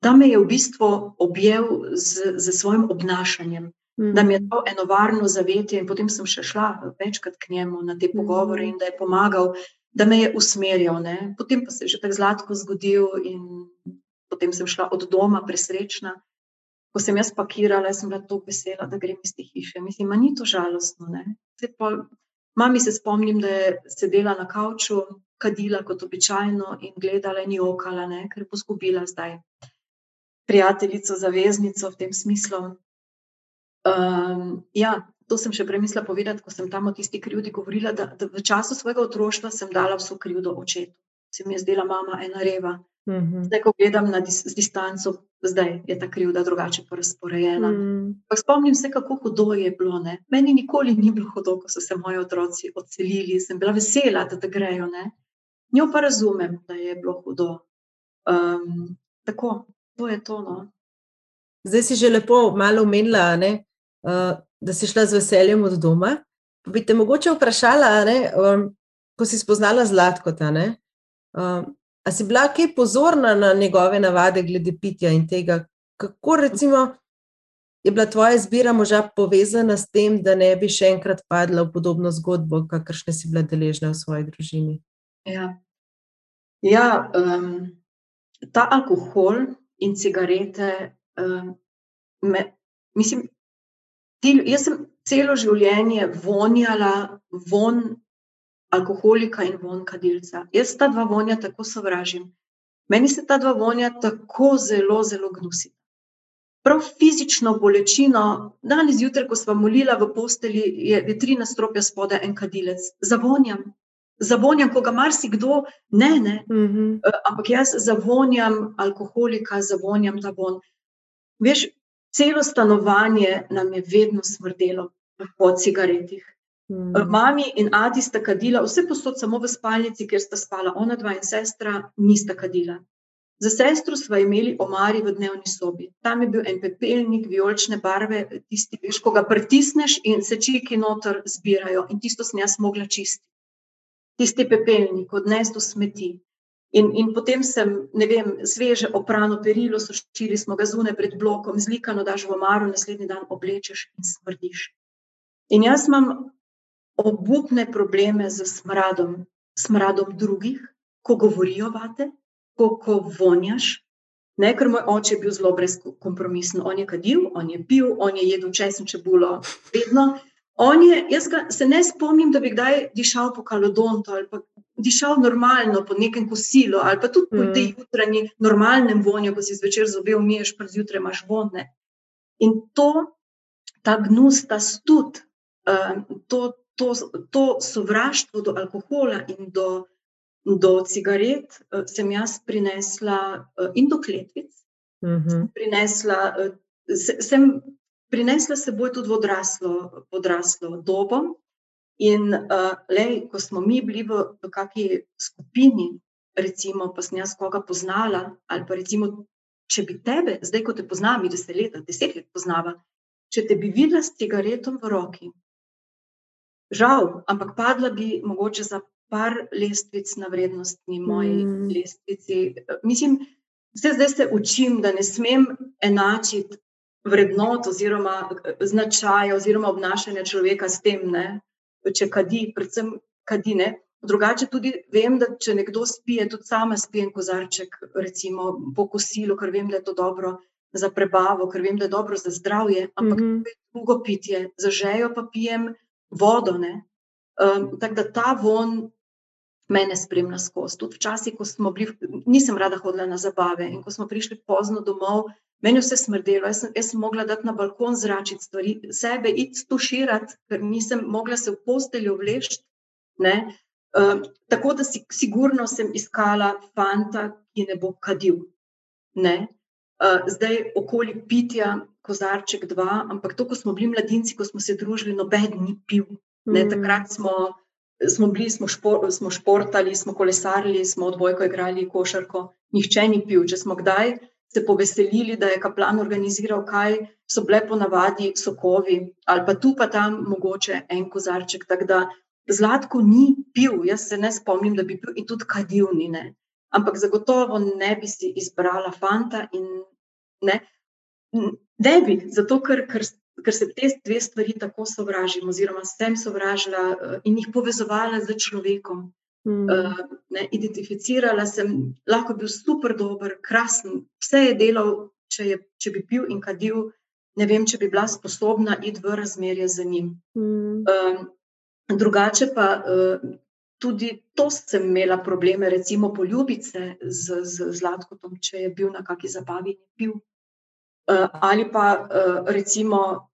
da me je v bistvu objel z, z svojim obnašanjem da mi je dal eno varno zavetje, in potem sem še šla večkrat k njemu na te pogovore, in da je pomagal, da me je usmerjal. Ne. Potem pa se je že tako zlatko zgodil, in potem sem šla od doma presrečna. Ko sem jaz pakirala, sem bila tako vesela, da grem iz te hiše. Mislim, ni to žalostno. Pa, mami se spomnim, da je sedela na kavču, kadila kot običajno in gledala in jokala, ne, ker bo zgubila zdaj prijateljico, zaveznico v tem smislu. Um, ja, to sem še premislila povedati, ko sem tam o tisti krivdi govorila, da, da v času svojega otroštva sem dala vso krivdo očetu. Se mi je zdela mama ena reva. -huh. Zdaj, ko gledam na dis, distanco, zdaj je ta krivda drugače porazporejena. Uh -huh. Spomnim se, kako hudo je bilo. Ne? Meni nikoli ni bilo hudo, ko so se moji otroci odselili. Sem bila vesela, da, da grejo. Ne? Njo pa razumem, da je bilo hudo. Um, tako, to je to. No? Zdaj si že lepo malo omenila, ne, uh, da si šla z veseljem od doma. Bi te mogoče vprašala, ne, um, ko si spoznala Zlatkota, ne, um, a si bila kaj pozorna na njegove navade glede pitja in tega, kako recimo je bila tvoja izbira moža povezana s tem, da ne bi še enkrat padla v podobno zgodbo, kakršne si bila deležna v svoji družini? Ja, ja um, ta alkohol in cigarete, um, me, mislim, ti, jaz sem celo življenje vonjala von alkoholika in von kadilca. Jaz ta dva vonja tako sovražim. Meni se ta dva vonja tako zelo, zelo gnusita prav fizično bolečino. Danes zjutraj, ko smo molili v posteli, je, je tri nastropja spodaj en kadilec, zavonjam. Zavonjam, ko ga marsikdo ne, ne. Mm -hmm. ampak jaz zavonjam alkoholika, zavonjam ta von. Veš, celo stanovanje nam je vedno smrdelo po cigaretih. Mm. Mami in Adi sta kadila, vse posod, samo v spalnici, kjer sta spala, ona dva in sestra, nista kadila. Za sestro smo imeli omari v dnevni sobi. Tam je bil en pepelnik, vijolične barve, tisti, veš, ko ga pritisneš in se čiki noter zbirajo. In tisto sem jaz mogla čistiti. Tisti pepelnik, odnes do smeti. In, in potem sem, ne vem, sveže oprano perilo, sušili smo ga zunaj pred blokom, zlikano daš v omaro, naslednji dan oblečeš in smrdiš. In jaz imam obupne probleme z smradom, smradom drugih, ko govorijo vate, ko, ko vonjaš. Ne, ker moj oče je bil zelo brezkompromisen. On je kadil, on je pil, on je jedel česen čebulo, vedno. Je, jaz ga, se ne spomnim, da bi kdaj dišal po kalodontu ali pa dišal normalno po nekem kosilu ali pa tudi po mm. tej jutranji normalnem vonju, ko si zvečer zobe umiješ, pa zjutraj imaš vonne. In to, ta gnus, ta stud, uh, to, to, to sovraštvo do alkohola in do do cigaret uh, sem jaz prinesla uh, in do kletvic. Uh mhm. -huh. prinesla, se, sem prinesla seboj tudi v odraslo, odraslo dobo. In uh, lej, ko smo mi bili v, v kakšni skupini, recimo, pa sem jaz koga poznala, ali pa recimo, če bi tebe, zdaj ko te poznam, deset let, deset let poznava, če te bi videla s cigaretom v roki, žal, ampak padla bi mogoče za par lestvic na vrednostni moji mm. lestvici. Mislim, vse zdaj se učim, da ne smem enačiti vrednot oziroma značaja oziroma obnašanja človeka s tem, ne? če kadi, predvsem kadine. Drugače tudi vem, da če nekdo spije, tudi sama spijem kozarček, recimo po kosilu, ker vem, da je to dobro za prebavo, ker vem, da je dobro za zdravje, ampak mm -hmm. drugo pitje, za žejo pa pijem vodo. Um, tako da ta von mene spremlja skozi. Tudi včasih, ko smo bili, nisem rada hodila na zabave in ko smo prišli pozno domov, meni vse smrdelo. Jaz sem, jaz sem mogla dati na balkon zračiti stvari, sebe iti stuširati, ker nisem mogla se v posteljo vlešti. Uh, tako da si, sigurno sem iskala fanta, ki ne bo kadil. Ne? Uh, zdaj, okoli pitja, kozarček dva, ampak to, ko smo bili mladinci, ko smo se družili, noben ni pil. Ne? Takrat smo smo bili, smo, špor, smo športali, smo kolesarili, smo odbojko igrali, košarko, nihče ni pil. Če smo kdaj se poveselili, da je kaplan organiziral kaj, so bile ponavadi sokovi ali pa tu pa tam mogoče en kozarček. Tako da Zlatko ni pil, jaz se ne spomnim, da bi pil in tudi kadilni. Ne. Ampak zagotovo ne bi si izbrala fanta in ne. Ne bi, zato ker, ker ker se te dve stvari tako sovražim, oziroma sem sovražila uh, in jih povezovala z človekom. Mm. Uh, ne, identificirala sem, lahko bil super, dober, krasen, vse je delal, če, je, če bi pil in kadil, ne vem, če bi bila sposobna iti v razmerje z njim. Mm. Uh, drugače pa. Uh, Tudi to sem imela probleme, recimo, poljubice z, z Zlatkom, če je bil na kakšni zabavi in pil. Uh, ali pa uh, recimo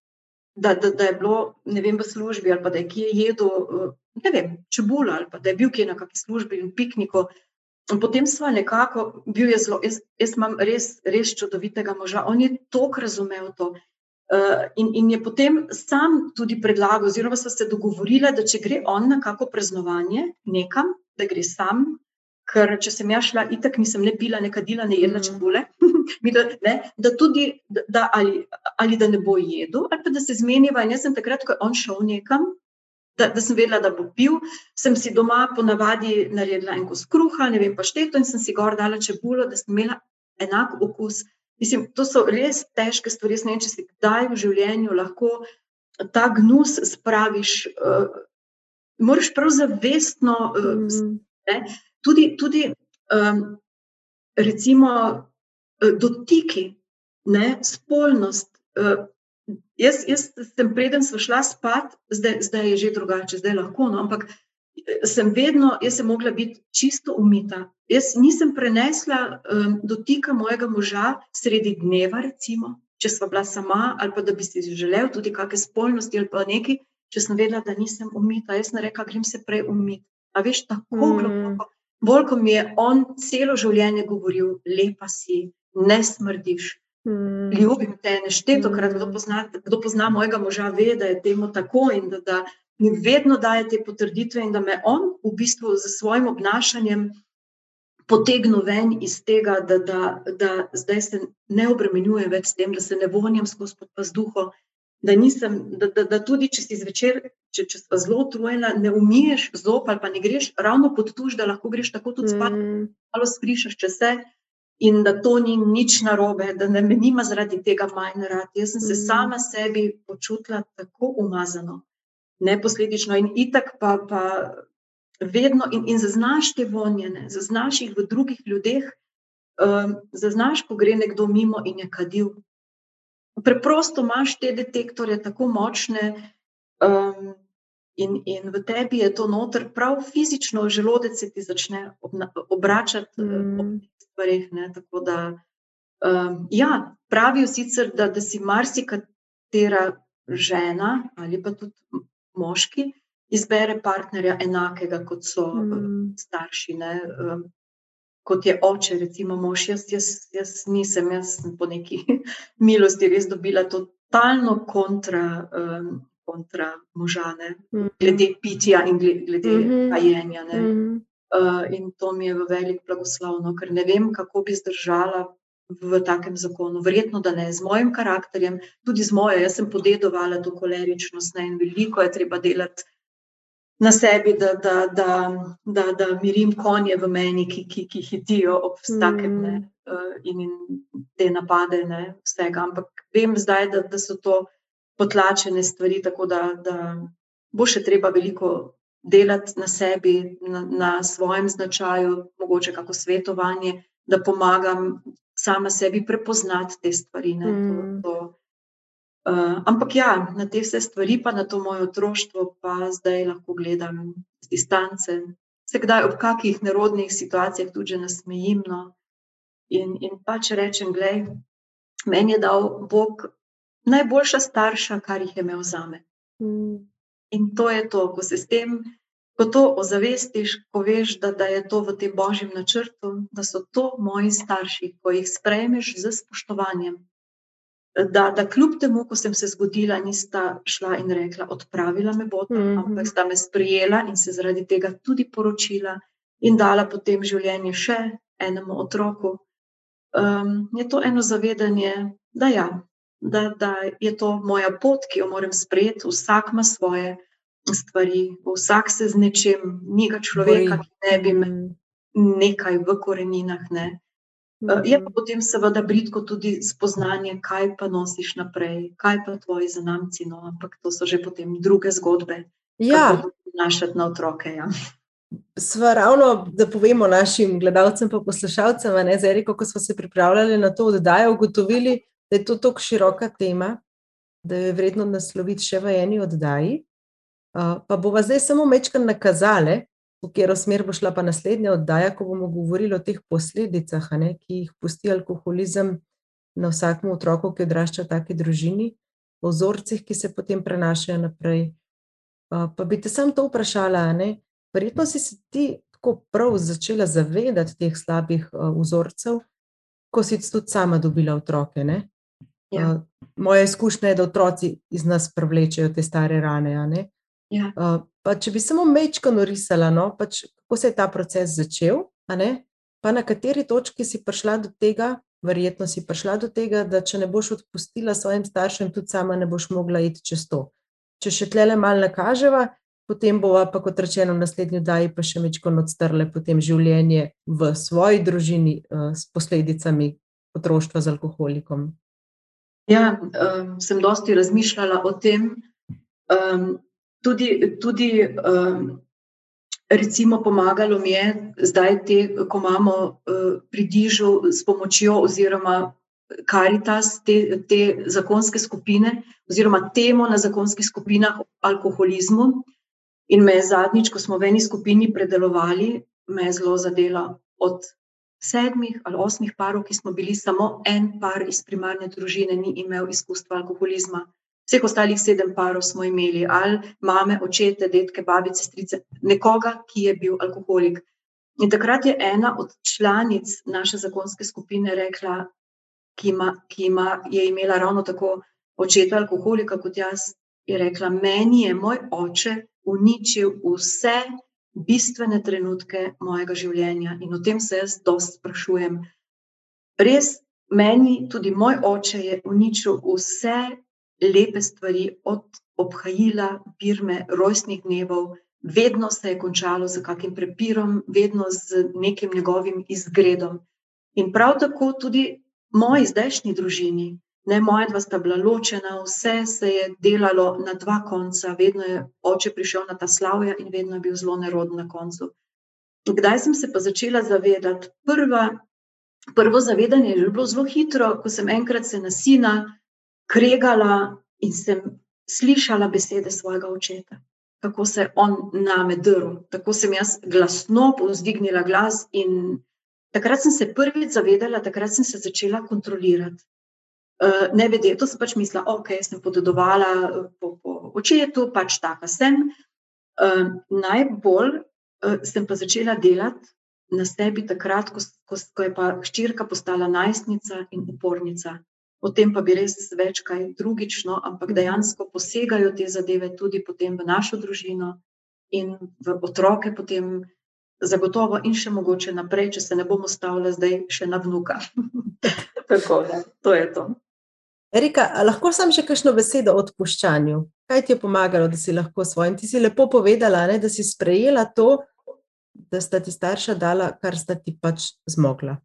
da, da, da je bilo vem, v službi ali da je kje jedel, eh, ne vem, čebula ali da je bil kje na kakšni službi in pikniku. In potem smo nekako, bil je zelo, jaz, jaz imam res, res čudovitega moža, on je tok razumel to. In, in je potem sam tudi predlagal, oziroma smo se dogovorili, da če gre on na kako praznovanje nekam, da gre sam, ker če sem jaz šla, itak nisem ne pila, ne kadila, ne jedla mhm. čebule. da, ne, da tudi, da, ali, ali da ne bo jedel, ali pa da se zmeniva. In jaz sem takrat, ko je on šel nekam, da, da sem vedela, da bo pil, sem si doma ponavadi naredila en kos kruha, ne vem pa šteto, in sem si gor dala čebulo, da sem imela enak okus. Mislim, to so res težke stvari. Ne vem, če si kdaj v življenju lahko ta gnus spraviš. Uh, moraš prav zavestno. Uh, mm. Tudi, tudi um, recimo, uh, dotiki, ne, spolnost. Uh, jaz, jaz sem preden sem šla spat, zdaj, zdaj je že drugače, zdaj lahko. No, ampak sem vedno, jaz sem mogla biti čisto umita. Jaz nisem prenesla um, dotika mojega moža sredi dneva, recimo, če sva bila sama, ali pa da bi si želel tudi kakšne spolnosti ali pa nekaj, če sem vedela, da nisem umita. Jaz ne reka, grem se prej umiti. A veš, tako mm. globoko. Bolj, ko mi je on celo življenje govoril, lepa si, ne smrdiš. Mm. Ljubim te, nešteto krat, kdo, kdo pozna mojega moža, ve, da je temu tako in da, da mi vedno daje te potrditve, in da me on v bistvu z svojim obnašanjem potegne ven iz tega, da, da, da zdaj se ne obremenjujem več s tem, da se ne vonjam skozi vzduho. Da, nisem, da, da, da tudi če si zvečer, če, če si zelo utrujena, ne umiješ zob ali pa ne greš ravno pod tuž, da lahko greš tako tudi spat, mm. malo skrišaš čez vse. In da to ni nič narobe, da ne me nima zaradi tega manj rad. Jaz sem se mm. sama sebi počutila tako umazano neposledično in itak pa, pa vedno in, in zaznaš te vonjene, zaznaš jih v drugih ljudeh, um, zaznaš, ko gre nekdo mimo in je kadil. Preprosto imaš te detektorje tako močne um, in, in v tebi je to noter, prav fizično želodec se ti začne obna, obračati mm. ob teh stvarih. Tako da, um, ja, pravijo sicer, da, da si marsikatera žena ali pa tudi moški izbere partnerja enakega, kot so mm. starši. Ne? Kot je oče, recimo, mož, jaz, jaz, jaz nisem, jaz sem po neki milosti res dobila totalno kontra, um, kontra možane, mm. glede pitja in glede mm -hmm. kajenja. Mm -hmm. uh, in to mi je velik blagoslovno, ker ne vem, kako bi zdržala v takem zakonu. Verjetno, da ne z mojim karakterjem, tudi z mojo. Jaz sem podedovala to koleričnost ne? in veliko je treba delati na sebi, da, da, da, da, da mirim konje v meni, ki, ki, ki hitijo ob vsakem mm. uh, in, in te napade, ne? vsega. Ampak vem zdaj, da, da so to potlačene stvari, tako da, da bo še treba veliko. Delati na sebi, na, na svojem značaju, mogoče kako svetovanje, da pomagam sama sebi prepoznati te stvari. Ne, mm. to, to. Uh, ampak ja, na te vse stvari, pa na to moje otroštvo, pa zdaj lahko gledam z distance. Se kdaj ob kakih nerodnih situacijah tudi nasmejim. No, in, in pač rečem, gledaj, meni je dal Bog najboljša starša, kar jih je imel za me. Mm. In to je to, ko se s tem ko to ozavestiš, ko veš, da, da je to v tem božjem načrtu, da so to moji starši, ko jih sprejmeš z spoštovanjem. Da, da kljub temu, ko sem se zgodila, nista šla in rekla: Odpravila me bo, mm -hmm. ampak sta me sprijela in se zaradi tega tudi poročila in dala potem življenje še enemu otroku. Um, je to eno zavedanje, da, ja, da, da je to moja pot, ki jo moram sprejeti, vsak ima svoje stvari, vsak se z nečem, ni ga človeka, ki ne bi imel mm. nekaj v koreninah. Ne. Eh, je pa mm. potem, seveda, britko tudi spoznanje, kaj pa nosiš naprej, kaj pa tvoji zanamci. No, ampak to so že potem druge zgodbe, ja. kako prenašati na otroke. Ja. Sva ravno, da povemo našim gledalcem in poslušalcem, ne zdaj, kako smo se pripravljali na to oddajo, ugotovili, da je to tako široka tema, da je vredno nasloviti še v eni oddaji. Pa bomo zdaj samo mečkaj nakazali, v katero smer bo šla pa naslednja oddaja, ko bomo govorili o teh posledicah, ne, ki jih pusti alkoholizem na vsakem otroku, ki odrašča v taki družini, o vzorcih, ki se potem prenašajo naprej. Pa bi te sam to vprašala, ne? verjetno si se ti tako prav začela zavedati teh slabih vzorcev, ko si tudi sama dobila otroke. Ja. Moja izkušnja je, da otroci iz nas privlečejo te stare rane. Ja. Uh, če bi samo mečko narisala, no, pač, kako se je ta proces začel, pa na kateri točki si prišla do tega, verjetno si prišla do tega, da če ne boš odpustila svojim staršem, tudi sama ne boš mogla iti čez to. Če še tle malo nakaževa, potem bova pa kot rečeno v naslednji daji pa še mečko odstrle potem življenje v svoji družini uh, s posledicami, otroštva z alkoholikom? Ja, um, sem dosti razmišljala o tem. Um, tudi, tudi um, recimo, pomagalo mi je zdaj, te, ko imamo uh, pri Dižu s pomočjo oziroma Karitas, te, te zakonske skupine, oziroma temo na zakonskih skupinah o alkoholizmu. In me je zadnjič, ko smo v eni skupini predelovali, me je zelo zadela od sedmih ali osmih parov, ki smo bili, samo en par iz primarne družine ni imel izkustva alkoholizma. Vseh ostalih sedem parov smo imeli, ali mame, očete, detke, babice, strice, nekoga, ki je bil alkoholik. In takrat je ena od članic naše zakonske skupine rekla, ki, ima, ki ima, je imela ravno tako očeta alkoholika kot jaz, je rekla: Meni je moj oče uničil vse bistvene trenutke mojega življenja in o tem se jaz dosti sprašujem. Res, meni tudi moj oče je uničil vse lepe stvari, od obhajila, birme, rojstnih dnevov, vedno se je končalo z kakim prepirom, vedno z nekim njegovim izgredom. In prav tako tudi moji zdajšnji družini, Ne, moja dva sta bila ločena, vse se je delalo na dva konca, vedno je oče prišel na ta slavja in vedno je bil zelo neroden na koncu. Kdaj sem se pa začela zavedati? Prva, prvo zavedanje je bilo zelo hitro, ko sem enkrat se na sina kregala in sem slišala besede svojega očeta, kako se je on name drl. Tako sem jaz glasno povzdignila glas in takrat sem se prvič zavedala, takrat sem se začela kontrolirati. Eh, ne vedeti, to sem pač mislila, ok, sem podedovala eh, po, po očetu, pač taka sem. Uh, najbolj uh, sem pa začela delati na sebi takrat, ko, ko, ko je pa hčerka postala najstnica in upornica. O tem pa bi res več kaj drugično, ampak dejansko posegajo te zadeve tudi potem v našo družino in v otroke, potem zagotovo in še mogoče naprej, če se ne bomo stavili zdaj še na vnuka. Tako da, to je to. Erika, lahko sam še kakšno besedo o odpuščanju? Kaj ti je pomagalo, da si lahko svojim? Ti si lepo povedala, ne, da si sprejela to, da sta ti starša dala, kar sta ti pač zmogla.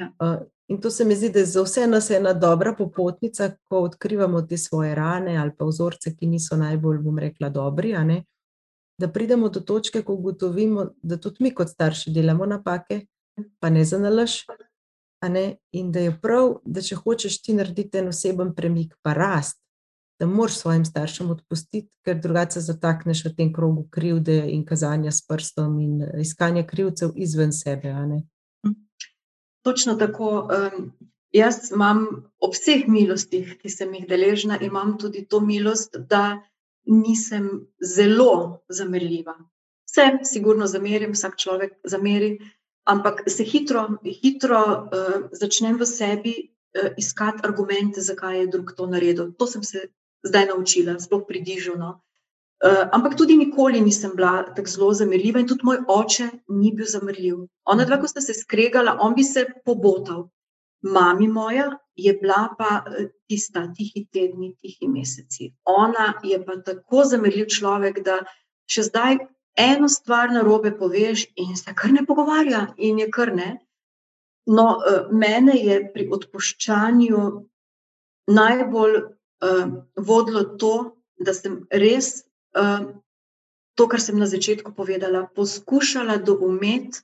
Ja. Uh, in to se mi zdi, da je za vse nas ena dobra popotnica, ko odkrivamo te svoje rane ali pa vzorce, ki niso najbolj, bom rekla, dobri. Da pridemo do točke, ko ugotovimo, da tudi mi kot starši delamo napake, pa ne za nalaž, In da je prav, da če hočeš ti narediti en oseben premik, pa rast, da moraš svojim staršem odpustiti, ker drugače se zatakneš v tem krogu krivde in kazanja s prstom in eh, iskanja krivcev izven sebe. Točno tako. Jaz imam ob vseh milostih, ki sem jih deležna, imam tudi to milost, da nisem zelo zamerljiva. Vse, sigurno, zamerim, vsak človek zameri ampak se hitro, hitro uh, začnem v sebi uh, iskati argumente, zakaj je drug to naredil. To sem se zdaj naučila, sploh pri dižu. No. Uh, ampak tudi nikoli nisem bila tako zelo zamerljiva, in tudi moj oče ni bil zamerljiv. Ona dva, ko sta se skregala, on bi se pobotal. Mami moja je bila pa tista tihi tedni, tihi meseci. Ona je pa tako zamerljiv človek, da še zdaj, eno stvar na robe poveš, in se kar ne pogovarja, in je kar ne. No, uh, mene je pri odpuščanju najbolj uh, vodilo to, da sem res uh, to, kar sem na začetku povedala, poskušala doumeti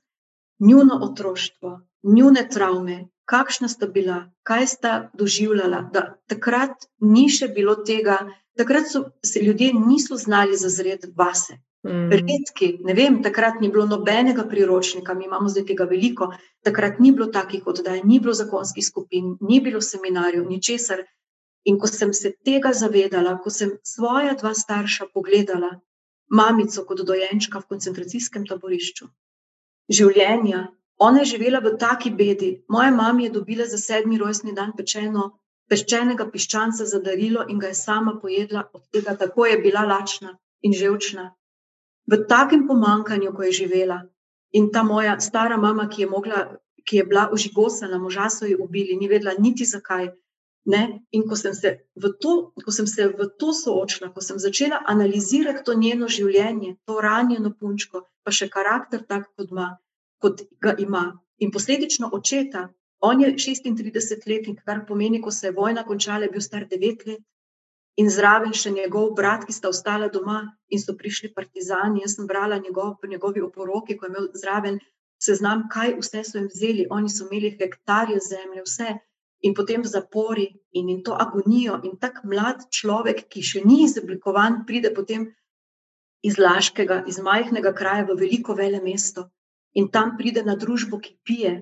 njuno otroštvo, njune travme, kakšna sta bila, kaj sta doživljala. Da takrat ni še bilo tega, takrat so se ljudje niso znali zazreti vase. Mm. Redki, ne vem, takrat ni bilo nobenega priročnika, mi imamo zdaj tega veliko, takrat ni bilo takih oddaj, ni bilo zakonskih skupin, ni bilo seminarjev, ničesar. In ko sem se tega zavedala, ko sem svoja dva starša pogledala, mamico kot dojenčka v koncentracijskem taborišču, življenja, ona je živela v taki bedi. Moja mama je dobila za sedmi rojstni dan pečeno, peščenega piščanca za darilo in ga je sama pojedla od tega, tako je bila lačna in ževčna v takem pomankanju, ko je živela. In ta moja stara mama, ki je, mogla, ki je bila užigosana, moža so jo ubili, ni vedela niti zakaj. Ne? In ko sem, to, ko sem se v to soočila, ko sem začela analizirati to njeno življenje, to ranjeno punčko, pa še karakter tak, kot, ima, kot ga ima, in posledično očeta, On je 36-letnik, kar pomeni, ko se je vojna končala, je bil star 9 let. In zraven še njegov brat, ki sta ostala doma in so prišli partizani. Jaz sem brala njegov, njegovi oporoki, ko je imel zraven seznam, kaj vse so jim vzeli. Oni so imeli hektarje zemlje, vse in potem v zapori in, in to agonijo. In tak mlad človek, ki še ni izoblikovan, pride potem iz Laškega, iz majhnega kraja v veliko vele mesto in tam pride na družbo, ki pije.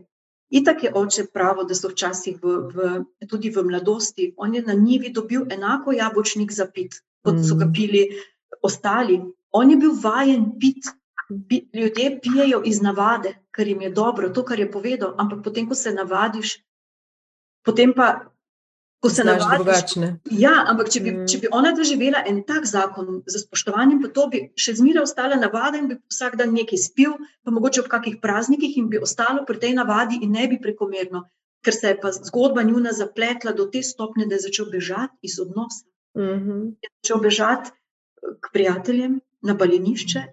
Itak je oče pravo, da so včasih v, v, tudi v mladosti, on je na njivi dobil enako jabolčnik za pit, kot so ga mm. pili ostali. On je bil vajen pit. Ljudje pijejo iz navade, ker jim je dobro, to, kar je povedal, ampak potem, ko se navadiš, potem pa ko se navadiš drugačne. Ja, ampak če bi, mm. če bi ona doživela en tak zakon za spoštovanjem, pa to bi še zmeraj ostala navada in bi vsak dan nekaj spil, pa mogoče ob kakih praznikih in bi ostalo pri tej navadi in ne bi prekomerno, ker se je pa zgodba njuna zapletla do te stopne, da je začel bežati iz odnosa. Mm -hmm. Je začel bežati eh, k prijateljem na balinišče,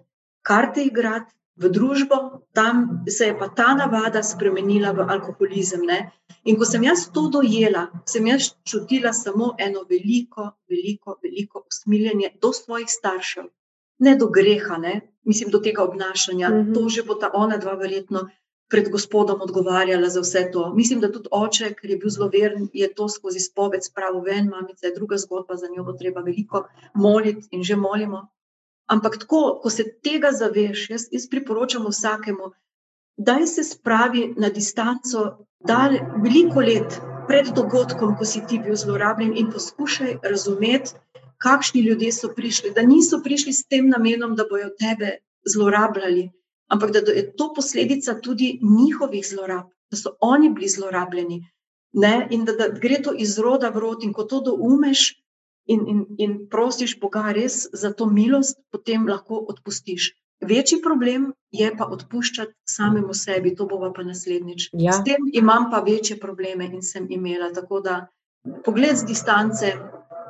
karte igrati, v družbo, tam se je pa ta navada spremenila v alkoholizem. Ne? In ko sem jaz to dojela, sem jaz čutila samo eno veliko, veliko, veliko usmiljenje do svojih staršev, ne do greha, ne? mislim do tega obnašanja. Mm -hmm. To že bo ta ona dva verjetno. Pred gospodom odgovarjala za vse to. Mislim, da tudi oče, ker je bil zelo veren, je to skozi spoved spravil ven, mamica je druga zgodba, za njo bo treba veliko moliti in že molimo. Ampak tako, ko se tega zaveš, jaz, jaz priporočam vsakemu, da se spravi na distanco, da veliko let pred dogodkom, ko si ti bil zlorabljen, in poskušaj razumeti, kakšni ljudje so prišli. Da niso prišli s tem namenom, da bojo tebe zlorabljali, ampak da je to posledica tudi njihovih zlorab, da so oni bili zlorabljeni. Ne? In da, da gre to iz roda v rod, in ko to doumeš, in, in, in prosiš Boga res za to milost, potem lahko odpustiš. Večji problem je pa odpuščati samemu sebi, to bova pa naslednjič. Ja. S tem imam pa večje probleme in sem imela. Tako da pogled z distance,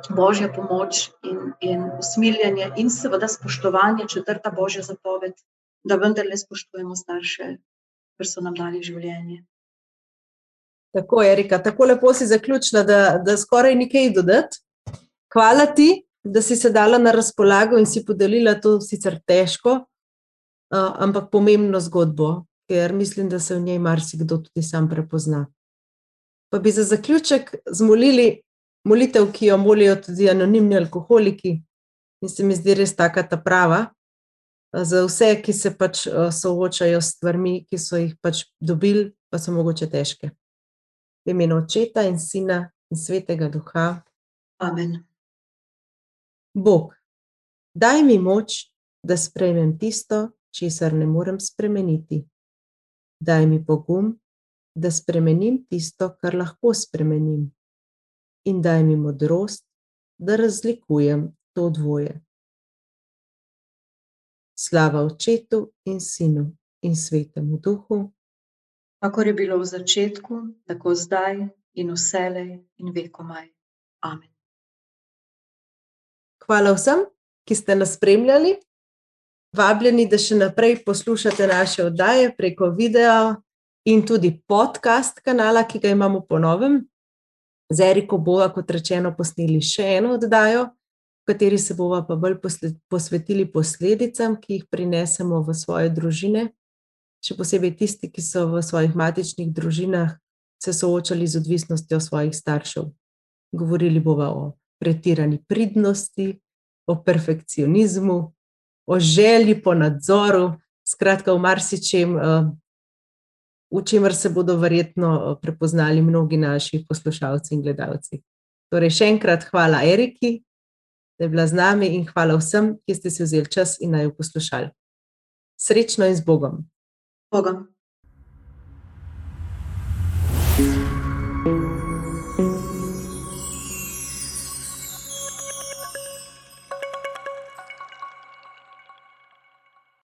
božja pomoč in, in usmiljanje, in seveda spoštovanje, četrta božja zapoved, da vendarle spoštujemo starše, ker so nam dali življenje. Tako je, Erika, tako lepo si zaključila, da, da skoraj nekaj dodati. Hvala ti, da si se dala na razpolago in si podelila to sicer težko, uh, ampak pomembno zgodbo, ker mislim, da se v njej marsikdo tudi sam prepozna. Pa bi za zaključek zmolili molitev, ki jo molijo tudi anonimni alkoholiki, in se mi zdi res taka ta prava. Za vse, ki se pač soočajo s stvarmi, ki so jih pač dobili, pa so mogoče težke. V imenu očeta in sina in svetega duha. Amen. Bog, daj mi moč, da sprejmem tisto, česar ne morem spremeniti. Daj mi pogum, da spremenim tisto, kar lahko spremenim. In daj mi modrost, da razlikujem to dvoje. Slava očetu in sinu in svetemu duhu. Kako je bilo v začetku, tako zdaj in vselej in vekomaj. Amen. Hvala vsem, ki ste nas spremljali. Vabljeni, da še naprej poslušate naše oddaje preko videa in tudi podcast kanala, ki ga imamo po novem. Z Eriko bova, kot rečeno, posneli še eno oddajo, v kateri se bova pa bolj posvetili posledicam, ki jih prinesemo v svoje družine, še posebej tisti, ki so v svojih matičnih družinah se soočali z odvisnostjo svojih staršev. Govorili bova o pretirani pridnosti, o perfekcionizmu, o želji po nadzoru, skratka, v marsičem, eh, v čemer se bodo verjetno eh, prepoznali mnogi naši poslušalci in gledalci. Torej, še enkrat hvala Eriki, da je bila z nami, in hvala vsem, ki ste si vzeli čas in naj jo poslušali. Srečno in z Bogom. Bogom.